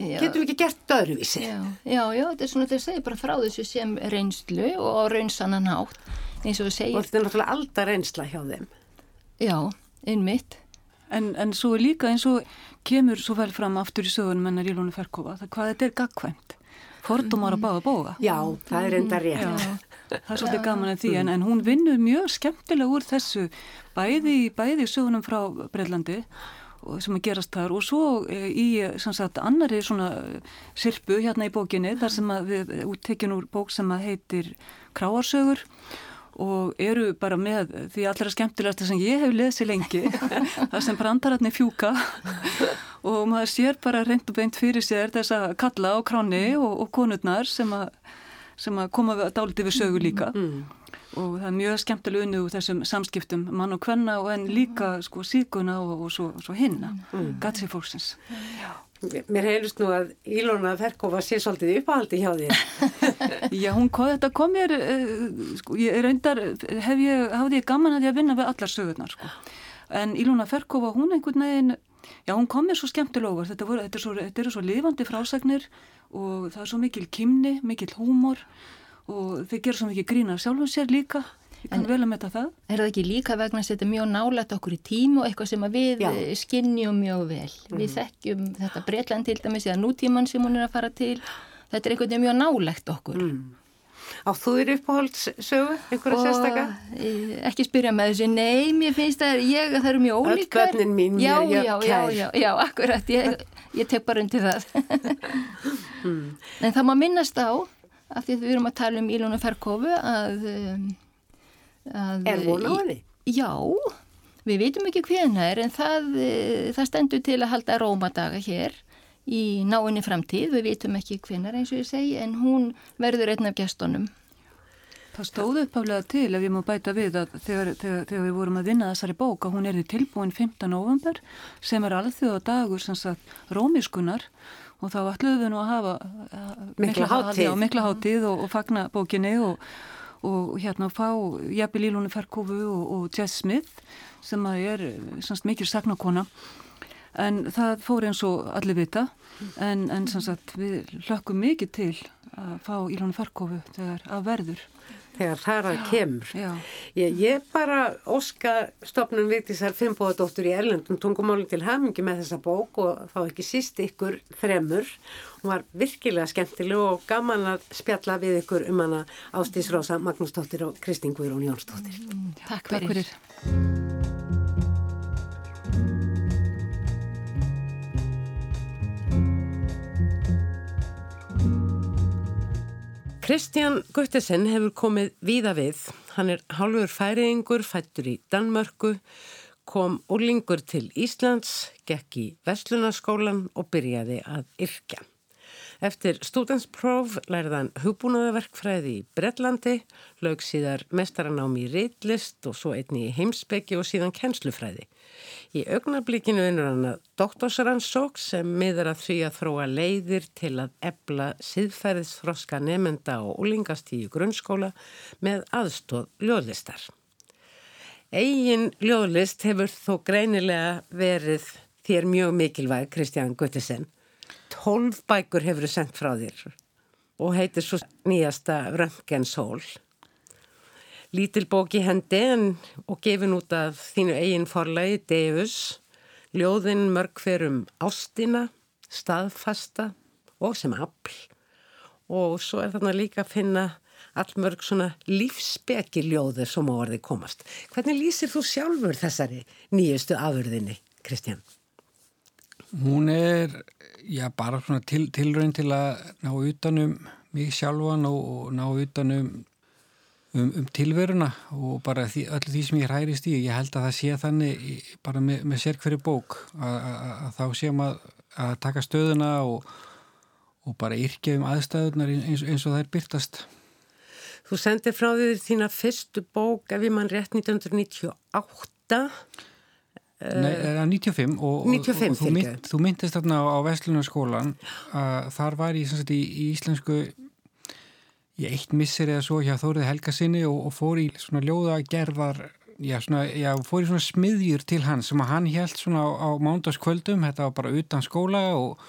Já. getum við ekki gert öðruvísi. Já, já, já, þetta er svona þegar segir bara frá þessu sem reynslu og raunsannan átt eins og við segjum og þetta er náttúrulega alltaf reynsla hjá þeim. Já, einmitt. En, en svo líka eins og kemur svo vel fram aftur í sögunum hennar Ílónu Ferkova það hvað þetta er gagkvæmt fordumar að báða bóða Já, það er enda rétt. Já, það er svolítið gaman en því en, en hún vinnur mjög skemmtilega úr þessu bæði, bæði sögunum frá Breitlandi sem að gerast þar og svo e, í sagt, annari svona sirpu hérna í bókinni þar sem við tekjum úr bók sem að heitir Kráarsögur og eru bara með því allra skemmtilegasta sem ég hef lesið lengi það sem brandararni fjúka og maður sér bara reynd og beint fyrir sér þess að kalla á kráni og, og konurnar sem að, sem að koma dálítið við sögu líka mm. og það er mjög skemmtileg unni úr þessum samskiptum mann og hvenna og en líka sko síkuna og, og svo, svo hinna mm. gatsi fólksins Já Mér heyrðist nú að Ílona Ferkova sé svolítið uppáhaldi hjá því. Já, hún kom, þetta kom mér, uh, sko, ég reyndar, hef ég, hafði ég gaman að ég að vinna við allar sögurnar, sko. En Ílona Ferkova, hún einhvern veginn, já, hún kom mér svo skemmtilega, þetta, voru, þetta, er svo, þetta eru svo lifandi frásagnir og það er svo mikil kimni, mikil húmor og þeir gera svo mikil grína sjálfum sér líka Ég kann vel að metta það. Er það ekki líka vegna að setja mjög nálægt okkur í tímu og eitthvað sem við Já. skinnjum mjög vel. Mm. Við þekkjum þetta Breitland til dæmis eða nútíman sem hún er að fara til. Þetta er veginn mjög nálægt okkur. Mm. Á þú eru uppáhaldssögu, einhverja sérstaka? Ekki spyrja með þessu, nei, mér finnst það, ég, það eru mjög ólíkar. Öll börnin mín, já, já, já, já, já, já, akkurat, ég, ég tek bara undir það. mm. En það má minnast á, af því að við erum að tala um Ílónu Ferkofu, að um, Er hún á henni? Já, við veitum ekki hvenar en það, eh, það stendur til að halda rómadaga hér í náinni framtíð. Við veitum ekki hvenar eins og ég segi en hún verður einn af gestunum. Það stóðu uppáflega til ef ég má bæta við að þegar, þegar, þegar við vorum að vinna þessari bók að hún er því tilbúin 15. november sem er alþjóða dagur sem sagt rómiskunar og þá ætluðum við nú að hafa eh, mikla hátíð, mikla hátíð og, og fagna bókinni og og hérna fá Jæpi Lílónu Ferkofu og, og Jess Smith sem að er semst mikil sagnakona en það fór eins og allir vita en, en semst við hlökkum mikið til að fá Lílónu Ferkofu þegar að verður þegar þar að kemur. Ég, ég bara óska stopnum Vigdísar Fimboðadóttur í Erlendum tungumálinn til hamingi með þessa bók og þá ekki síst ykkur þremur. Hún var virkilega skemmtileg og gaman að spjalla við ykkur um hana Ástís Rósa, Magnúsdóttir og Kristín Guðrún Jónsdóttir. Mm, takk fyrir. Takk fyrir. Kristján Guttesen hefur komið víða við. Hann er hálfur færiðingur, fættur í Danmörku, kom úrlingur til Íslands, gekk í Vestlunarskólan og byrjaði að yrkja. Eftir stúdanspróf lærði hann hugbúnaðaverkfræði í Breitlandi, lög síðar mestaranám í reitlist og svo einni í heimsbyggi og síðan kennslufræði. Í augnablikinu vinnur hann að doktorsrannsók sem miður að því að þróa leiðir til að ebla siðferðisfroska nefnda og úlingastíu grunnskóla með aðstóð ljóðlistar. Egin ljóðlist hefur þó greinilega verið þér mjög mikilvæg, Kristján Guttisen. Tólf bækur hefur þú sendt frá þér. og heitir svo nýjasta Röntgensól. Lítil bók í hendi en, og gefin út af þínu eigin forlagi Deus, ljóðin mörg ferum ástina, staðfasta og sem afl og svo er þarna líka að finna allmörg svona lífsbeki ljóður sem á orði komast. Hvernig lýsir þú sjálfur þessari nýjustu afurðinni, Kristján? Hún er, já, bara svona til, tilrönd til að ná utanum mig sjálfan og, og ná utanum um, um tilveruna og bara því, öllu því sem ég hærist í. Ég held að það sé þannig bara með, með sér hverju bók að, að, að þá sé maður að taka stöðuna og, og bara yrkja um aðstæðunar eins, eins og það er byrtast. Þú sendir frá því þína fyrstu bók ef ég mann rétt 1998 Nei, það er 95 og, 95, og þú, mynd, þú myndist þarna á, á Vestlunarskólan að þar var ég sagt, í, í íslensku ég eitt missir eða svo hjá Þórið Helga sinni og, og fór í svona ljóða gerðar já, svona, já, fór í svona smiðjur til hans sem að hann held svona á, á mándaskvöldum, þetta var bara utan skóla og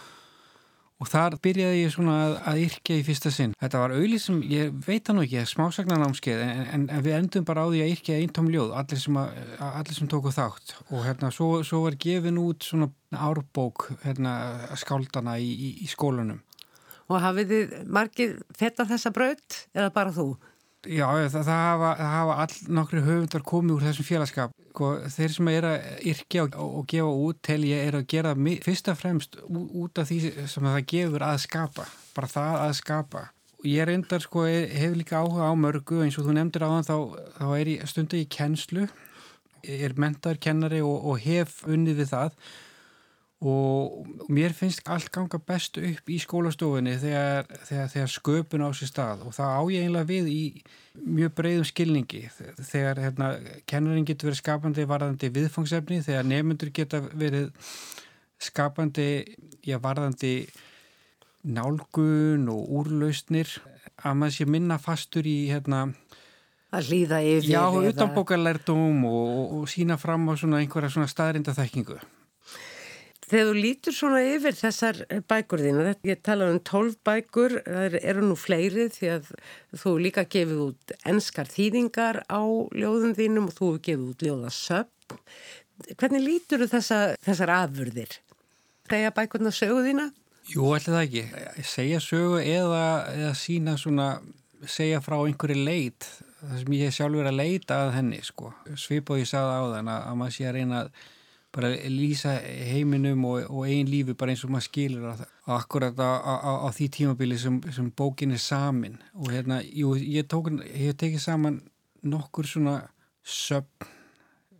og þar byrjaði ég svona að, að yrkja í fyrsta sinn. Þetta var sem, ég veit nú ekki, smásagnanámskeið en, en, en við endum bara á því að yrkja eintóm ljóð, allir sem, að, allir sem tóku þátt og hérna svo, svo var gefin út svona árbók hérna skáldana í, í, í skólanum. Og hafið þið margið þetta þessa braut eða bara þú? Já, það, það hafa, hafa all nokkru höfundar komið úr þessum félagskap. Sko, þeir sem er að yrkja og, og gefa út til ég er að gera fyrst og fremst út af því sem það gefur að skapa. Bara það að skapa. Ég reyndar, sko, hefur líka áhuga á mörgu eins og þú nefndir á þann þá, þá er ég stundu í kennslu, er mentar kennari og, og hef unnið við það og mér finnst allt ganga bestu upp í skólastofunni þegar, þegar, þegar sköpun á sér stað. Og það á ég einlega við í mjög breyðum skilningi. Þegar hérna, kennarin getur verið skapandi varðandi viðfangsefni, þegar nefnundur geta verið skapandi já, varðandi nálgun og úrlausnir. Að maður sé minna fastur í hérna að hlýða yfir já, utanbókarlærtum og, og, og sína fram á svona einhverja svona staðrinda þekkingu Þegar þú lítur svona yfir þessar bækur þína, ég tala um tólf bækur, það eru nú fleiri því að þú líka gefið út enskar þýðingar á ljóðum þínum og þú hefur gefið út ljóðasöpp. Hvernig lítur þessa, þessar afurðir? Segja bækurna sögu þína? Jú, alltaf ekki. Segja sögu eða, eða sína svona, segja frá einhverju leit, það sem ég sjálfur að leita að henni, sko. Svip og ég sagði á þann að maður sé að reyna að bara lýsa heiminum og, og einn lífi bara eins og maður skilur að, akkurat á, á, á því tímabili sem, sem bókin er samin. Og hérna, jú, ég tók ég tekið saman nokkur svona söpn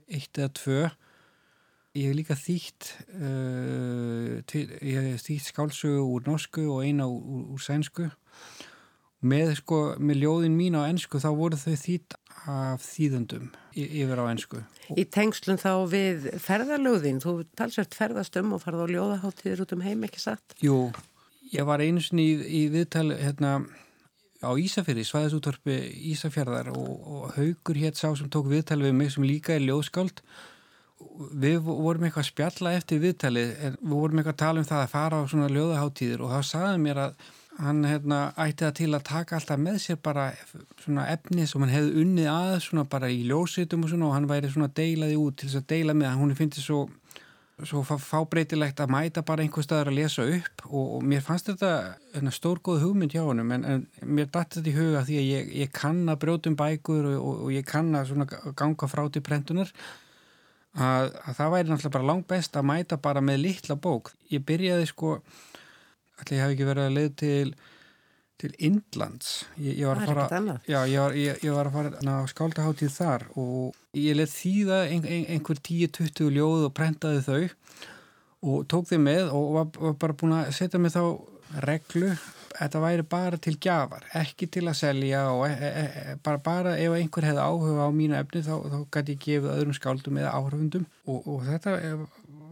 eitt eða tvö. Ég hef líka þýtt uh, ég hef þýtt skálsögu úr norsku og eina úr, úr sænsku með sko, með ljóðin mín á ennsku þá voru þau þýtt af þýðundum yfir á ennsku. Í tengslun þá við ferðarljóðin, þú talsvært ferðast um og farð á ljóðaháttíður út um heim, ekki satt? Jú, ég var einu sinni í, í viðtali hérna á Ísafjörði, svæðisúttorpi Ísafjörðar og, og haugur hétt sá sem tók viðtali við mig sem líka er ljóðskáld. Við vorum eitthvað að spjalla eftir viðtali, en við vorum eitthvað að tala um það að fara á svona ljóðaháttíður og þá saði mér að hann hérna, ætti það til að taka alltaf með sér bara efni sem hann hefði unnið að bara í ljósitum og svona og hann væri deilaði út til þess að deila með hann, finnst þetta svo, svo fábreytilegt að mæta bara einhver staðar að lesa upp og, og mér fannst þetta hérna, stórgóð hugmynd hjá hann en, en mér dætti þetta í huga því að ég, ég kann að brjóta um bækur og, og ég kann að ganga frá til prentunar að, að það væri náttúrulega bara langt best að mæta bara með litla bók. Ég byrjaði sko ætla ég hef ekki verið að leið til til Indlands. Ég, ég var að fara já, ég, var, ég, ég var að fara á skáldaháttíð þar og ég let þýða ein, ein, einhver 10-20 ljóð og prentaði þau og tók þau með og var, var bara búin að setja mig þá reglu þetta væri bara til gjafar ekki til að selja og e, e, e, bara, bara ef einhver hefði áhuga á mínu efni þá, þá gæti ég gefið öðrum skáldum eða áhrifundum og, og þetta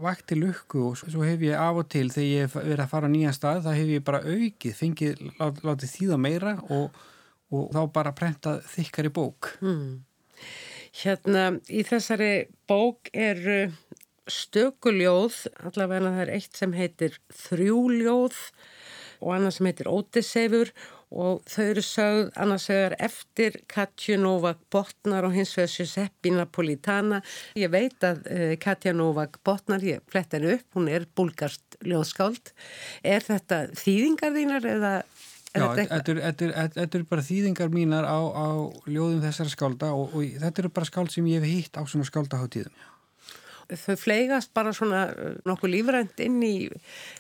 vakti lukku og svo hef ég af og til þegar ég hef verið að fara á nýja stað þá hef ég bara aukið, fengið lát, látið þýða meira og, og þá bara prentað þykkar í bók mm. Hérna í þessari bók er stökuljóð allavega það er eitt sem heitir þrjúljóð og annað sem heitir ótisefur og þau eru sögð annars vegar eftir Katja Novak Botnar og hins vegar Giuseppe Napolitana. Ég veit að uh, Katja Novak Botnar, ég flett henni upp, hún er búlgarst ljóðskáld. Er þetta þýðingar þínar eða Já, þetta eru bara þýðingar mínar á, á ljóðum þessara skálda og, og þetta eru bara skáld sem ég hef hýtt á svona skáldaháttíðum þau fleigast bara svona uh, nokkuð lífrænt inn í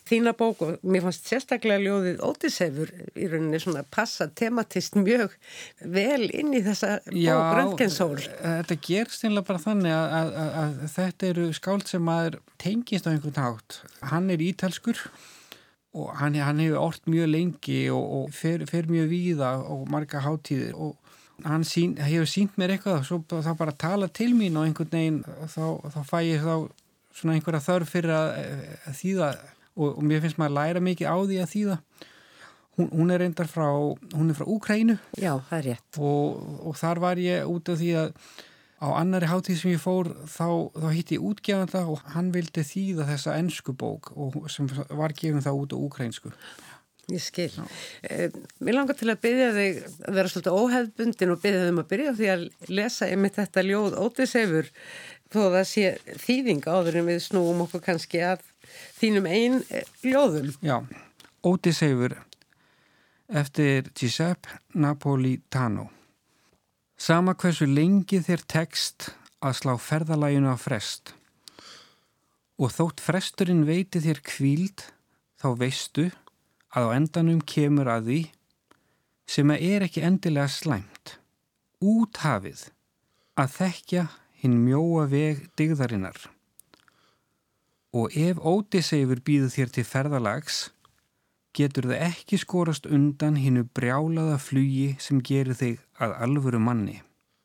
þína bók og mér fannst sérstaklega ljóðið Ótisefur í rauninni svona passa tematist mjög vel inn í þessa Já, bók Röntgensól. Þetta gerst einlega bara þannig að, að, að, að þetta eru skáld sem maður tengist á einhvern nátt. Hann er ítalskur og hann, hann hefur orðt mjög lengi og, og fer, fer mjög víða og marga háttíðir og hann sín, hefur sínt mér eitthvað og svo þá bara tala til mín og einhvern veginn þá, þá fæ ég þá svona einhverja þörf fyrir að, að þýða og, og mér finnst maður að læra mikið á því að þýða. Hún, hún er reyndar frá hún er frá Úkrænu Já, það er rétt. Og, og þar var ég út af því að á annari hátíð sem ég fór þá, þá hitti ég útgefanda og hann vildi þýða þessa ennsku bók sem var gefin það út á úkrænsku Ég skil. Eh, mér langar til að byggja þig að vera svolítið óhefbundin og byggja þig um að byrja því að lesa einmitt þetta ljóð ótisefur þó að það sé þýðing áður en við snúum okkur kannski að þínum einn eh, ljóðum. Já, ótisefur eftir Giuseppe Napolitano. Sama hversu lengi þér tekst að slá ferðalæginu á frest og þótt fresturinn veiti þér kvíld þá veistu að á endanum kemur að því sem að er ekki endilega slæmt, úthafið að þekkja hinn mjóa veg digðarinnar. Og ef ótiseifur býðu þér til ferðalags, getur það ekki skorast undan hinnu brjálaða flugi sem gerir þig að alvöru manni.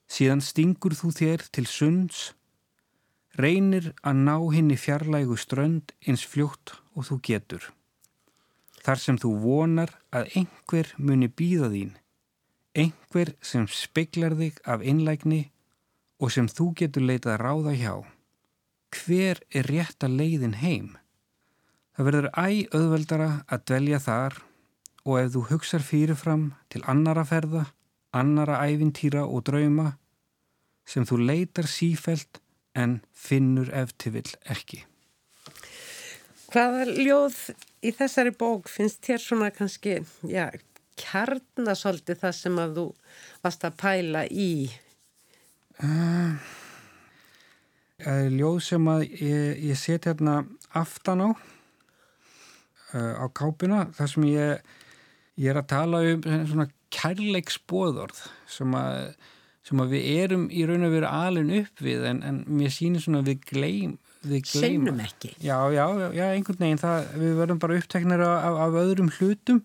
Síðan stingur þú þér til sunds, reynir að ná hinni fjarlægu strönd eins fljótt og þú getur þar sem þú vonar að einhver muni býða þín, einhver sem speiklar þig af innlægni og sem þú getur leitað að ráða hjá. Hver er rétt að leiðin heim? Það verður æg auðveldara að dvelja þar og ef þú hugsar fyrirfram til annara ferða, annara ævintýra og drauma sem þú leitar sífelt en finnur eftirvill ekki. Hvaða ljóð í þessari bók finnst þér svona kannski, já, kjarnasolti það sem að þú varst að pæla í? Uh, ljóð sem að ég, ég set hérna aftan á, uh, á kápina, þar sem ég, ég er að tala um svona kærleiksbóðorð sem að, sem að við erum í raun og veru alin upp við en, en mér sýnir svona að við gleym Seinum ekki. Já, já, já, einhvern veginn það, við verðum bara uppteknir af, af öðrum hlutum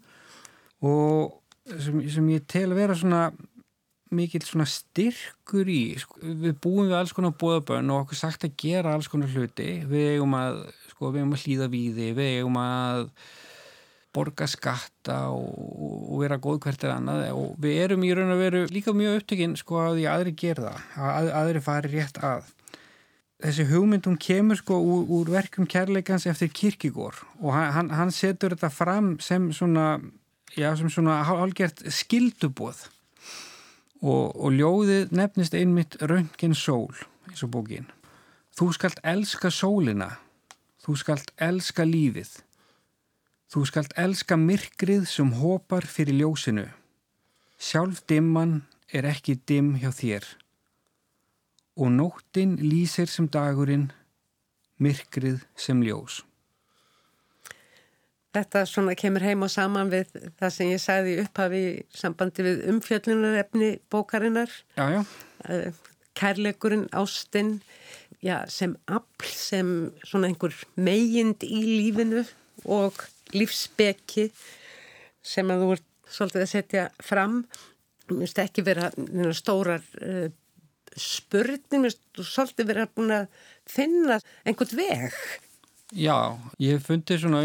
og sem, sem ég tel að vera svona mikil svona styrkur í sko, við búum við alls konar bóðabönn og okkur sagt að gera alls konar hluti. Við eigum að, sko, við eigum að hlýða víði við eigum að borga skatta og, og vera góð hvert er annað. Og við erum í raun og veru líka mjög upptökinn sko að því aðri gerða, að aðri fari rétt að þessi hugmyndum kemur sko úr, úr verkum kærleikans eftir kirkigór og hann, hann setur þetta fram sem svona, já, sem svona hálgert skildubóð og, og ljóðið nefnist einmitt Röngin sól eins og bókin. Þú skalt elska sólina, þú skalt elska lífið, þú skalt elska myrkrið sem hopar fyrir ljósinu. Sjálf dimman er ekki dim hjá þér og nóttin lýsir sem dagurinn, myrkrið sem ljós. Þetta svona kemur heim og saman við það sem ég sagði upphafi í sambandi við umfjöllunarefni bókarinnar. Já, já. Eh, kærleikurinn, ástinn, já, sem afl, sem svona einhver megind í lífinu og lífsbeki sem að þú ert svolítið að setja fram. Mér finnst ekki vera stórar uh, spurning, þú svolítið verið að búin að finna einhvern veg. Já, ég hef fundið svona,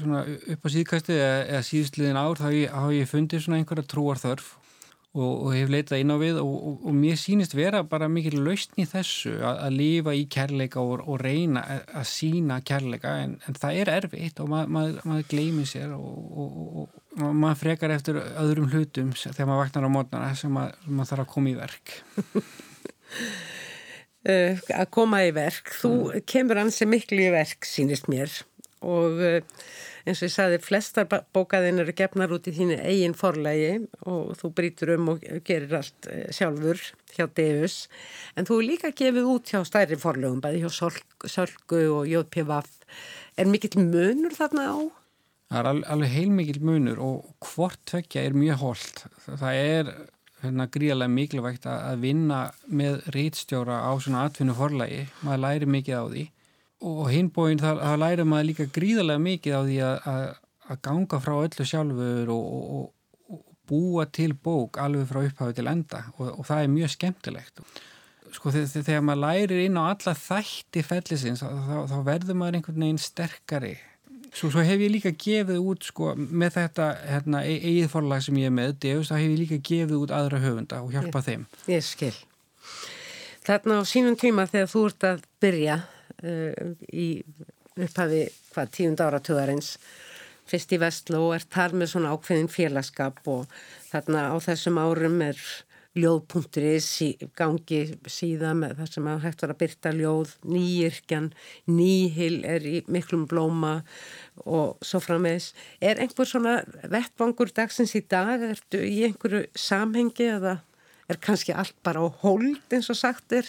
svona upp á síðkastið eða, eða síðustliðin ár þá hef ég fundið svona einhverja trúarþörf og, og hef leitað inn á við og, og, og mér sínist vera bara mikil lausn í þessu að, að lifa í kærleika og reyna að sína kærleika en, en það er erfitt og mað, mað, maður gleymið sér og maður frekar eftir öðrum hlutum þegar maður vaknar á mótnana sem maður, þarf að koma í verk að koma í verk. Þú mm. kemur ansi miklu í verk sínist mér. Og uh, eins og ég sagði flestar bókaðin eru gefnar út í þínu eigin forlægi og þú brítur um og gerir allt uh, sjálfur hjá Deus. En þú er líka gefið út hjá stærri forlögum bæði hjá Sölgu og Jóðpjafaf er mikill munur þarna á? Það er alveg heilmikil munur og hvort tvekja er mjög holdt það er hérna, gríðarlega mikilvægt að vinna með rítstjóra á svona atvinnu forlægi, maður læri mikið á því. Og hinbóin það, það læri maður líka gríðarlega mikið á því að, að, ganga frá öllu sjálfur og, og, og búa til bók alveg frá upphafi til enda. Og, og það er mjög skemmtilegt. Sko þegar maður lærir inn á alla þætti fellisins þá, þá verður maður einhvern veginn sterkari Svo, svo hef ég líka gefið út sko, með þetta hérna, e- eigið forlag sem ég er með, Deus, þá hef ég líka gefið út aðra höfunda og hjálpa ég, þeim. Ég skil. Þarna á sínum tíma þegar þú ert að byrja uh, í upphafi hvað tíund áratöðarins fyrst í Vestló og ert þar með svona ákveðin félagskap og þarna á þessum árum er ljóð.is í gangi síðan það sem að hægt var að byrta ljóð, nýirkjan, nýhil er í miklum blóma og svo frammeðis. Er einhver svona vettvangur dagsins í dag, ertu í einhverju samhengi eða er kannski allt bara á hold eins og sagt er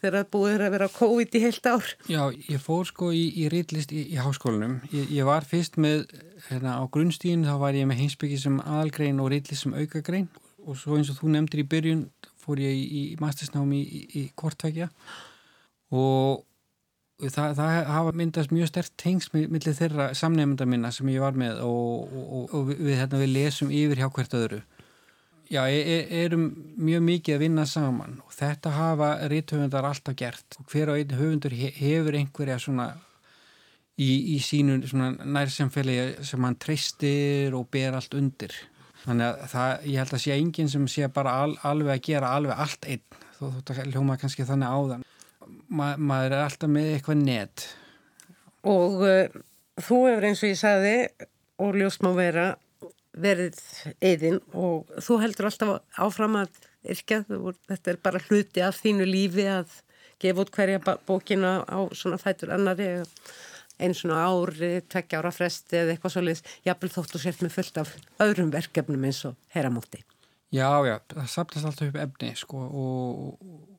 þegar það búið að vera COVID í heilt ár? Já, ég fór sko í, í reytlist í, í háskólanum. Ég, ég var fyrst með, hérna á grunnstíðin þá var ég með heimsbyggi sem aðalgrein og reytlist sem aukagrein og svo eins og þú nefndir í byrjun fór ég í, í mastersnámi í, í kortvækja og það, það hafa myndast mjög stert tengs millir þeirra samnefnda minna sem ég var með og, og, og við, hérna, við lesum yfir hjá hvert öðru. Já, e, e, erum mjög mikið að vinna saman og þetta hafa ríthöfundar alltaf gert. Og hver og einn höfundur hefur einhverja svona í, í sínu nærsamfélagi sem hann treystir og ber allt undir Þannig að það, ég held að sé enginn sem sé bara al, alveg að gera alveg allt einn, þú hljóma kannski þannig áðan. Ma, maður er alltaf með eitthvað net. Og uh, þú hefur eins og ég sagði, og ljóst má vera, verið eðinn og þú heldur alltaf áfram að yrkja, þetta er bara hluti af þínu lífi að gefa út hverja bókina á svona fætur annari eða einn svona ári, tveggja ára fresti eða eitthvað svolítið, jáfnvel þóttu sért með fullt af öðrum verkefnum eins og herramóti. Já, já, það sapnast alltaf upp efni sko og, og,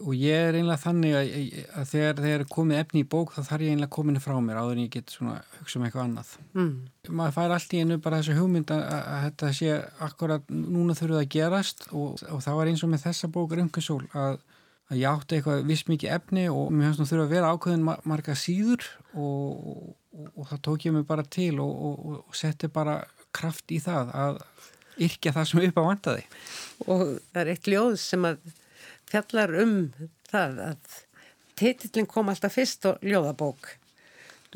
og ég er einlega þannig að, að þegar þeir eru komið efni í bók þá þarf ég einlega kominni frá mér áður en ég get svona hugsa um eitthvað annað. Mm. Maður fær allt í einu bara þessu hugmynd að, að þetta sé akkurat núna þurfuð að gerast og, og það var eins og með þessa bók Röngunsól að að ég átti eitthvað viss mikið efni og mér finnst nú þurfa að vera ákveðin marga síður og, og, og það tók ég mig bara til og, og setti bara kraft í það að yrkja það sem upp á vandaði. Og það er eitt ljóð sem að fjallar um það að titillin kom alltaf fyrst og ljóðabók.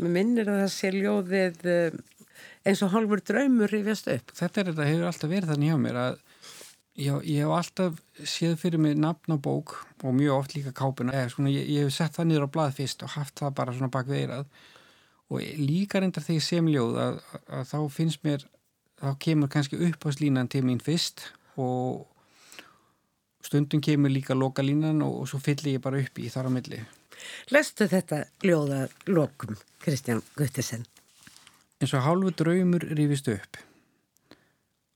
Mér minnir að það sé ljóðið eh, eins og halvur draumur rífjast upp. Þetta er þetta hefur alltaf verið þannig hjá mér að Já, ég hef alltaf séð fyrir mig nafn á bók og mjög oft líka kápuna. Eða svona ég, ég hef sett það niður á blað fyrst og haft það bara svona bak veirað og líka reyndar þegar ég sem ljóð að, að, að þá finnst mér þá kemur kannski upp á slínan til mín fyrst og stundum kemur líka lokalínan og, og svo fyllir ég bara upp í þar á milli. Lestu þetta ljóða lokum, Kristján Guttesen? En svo hálfu draumur rífist upp.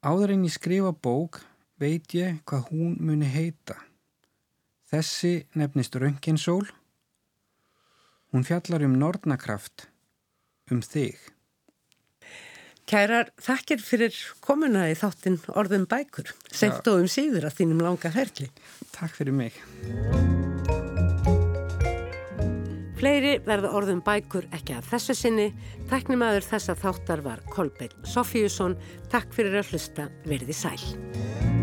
Áður en ég skrifa bók veit ég hvað hún muni heita. Þessi nefnist Rönginsól. Hún fjallar um nortnakraft, um þig. Kærar, þakkir fyrir komuna í þáttinn orðum bækur. Sent og um síður að þínum langa ferli. Takk fyrir mig. Fleiri verða orðum bækur ekki að þessu sinni. Tæknimaður þessa þáttar var Kolbeinn Sofíusson. Takk fyrir að hlusta. Verði sæl.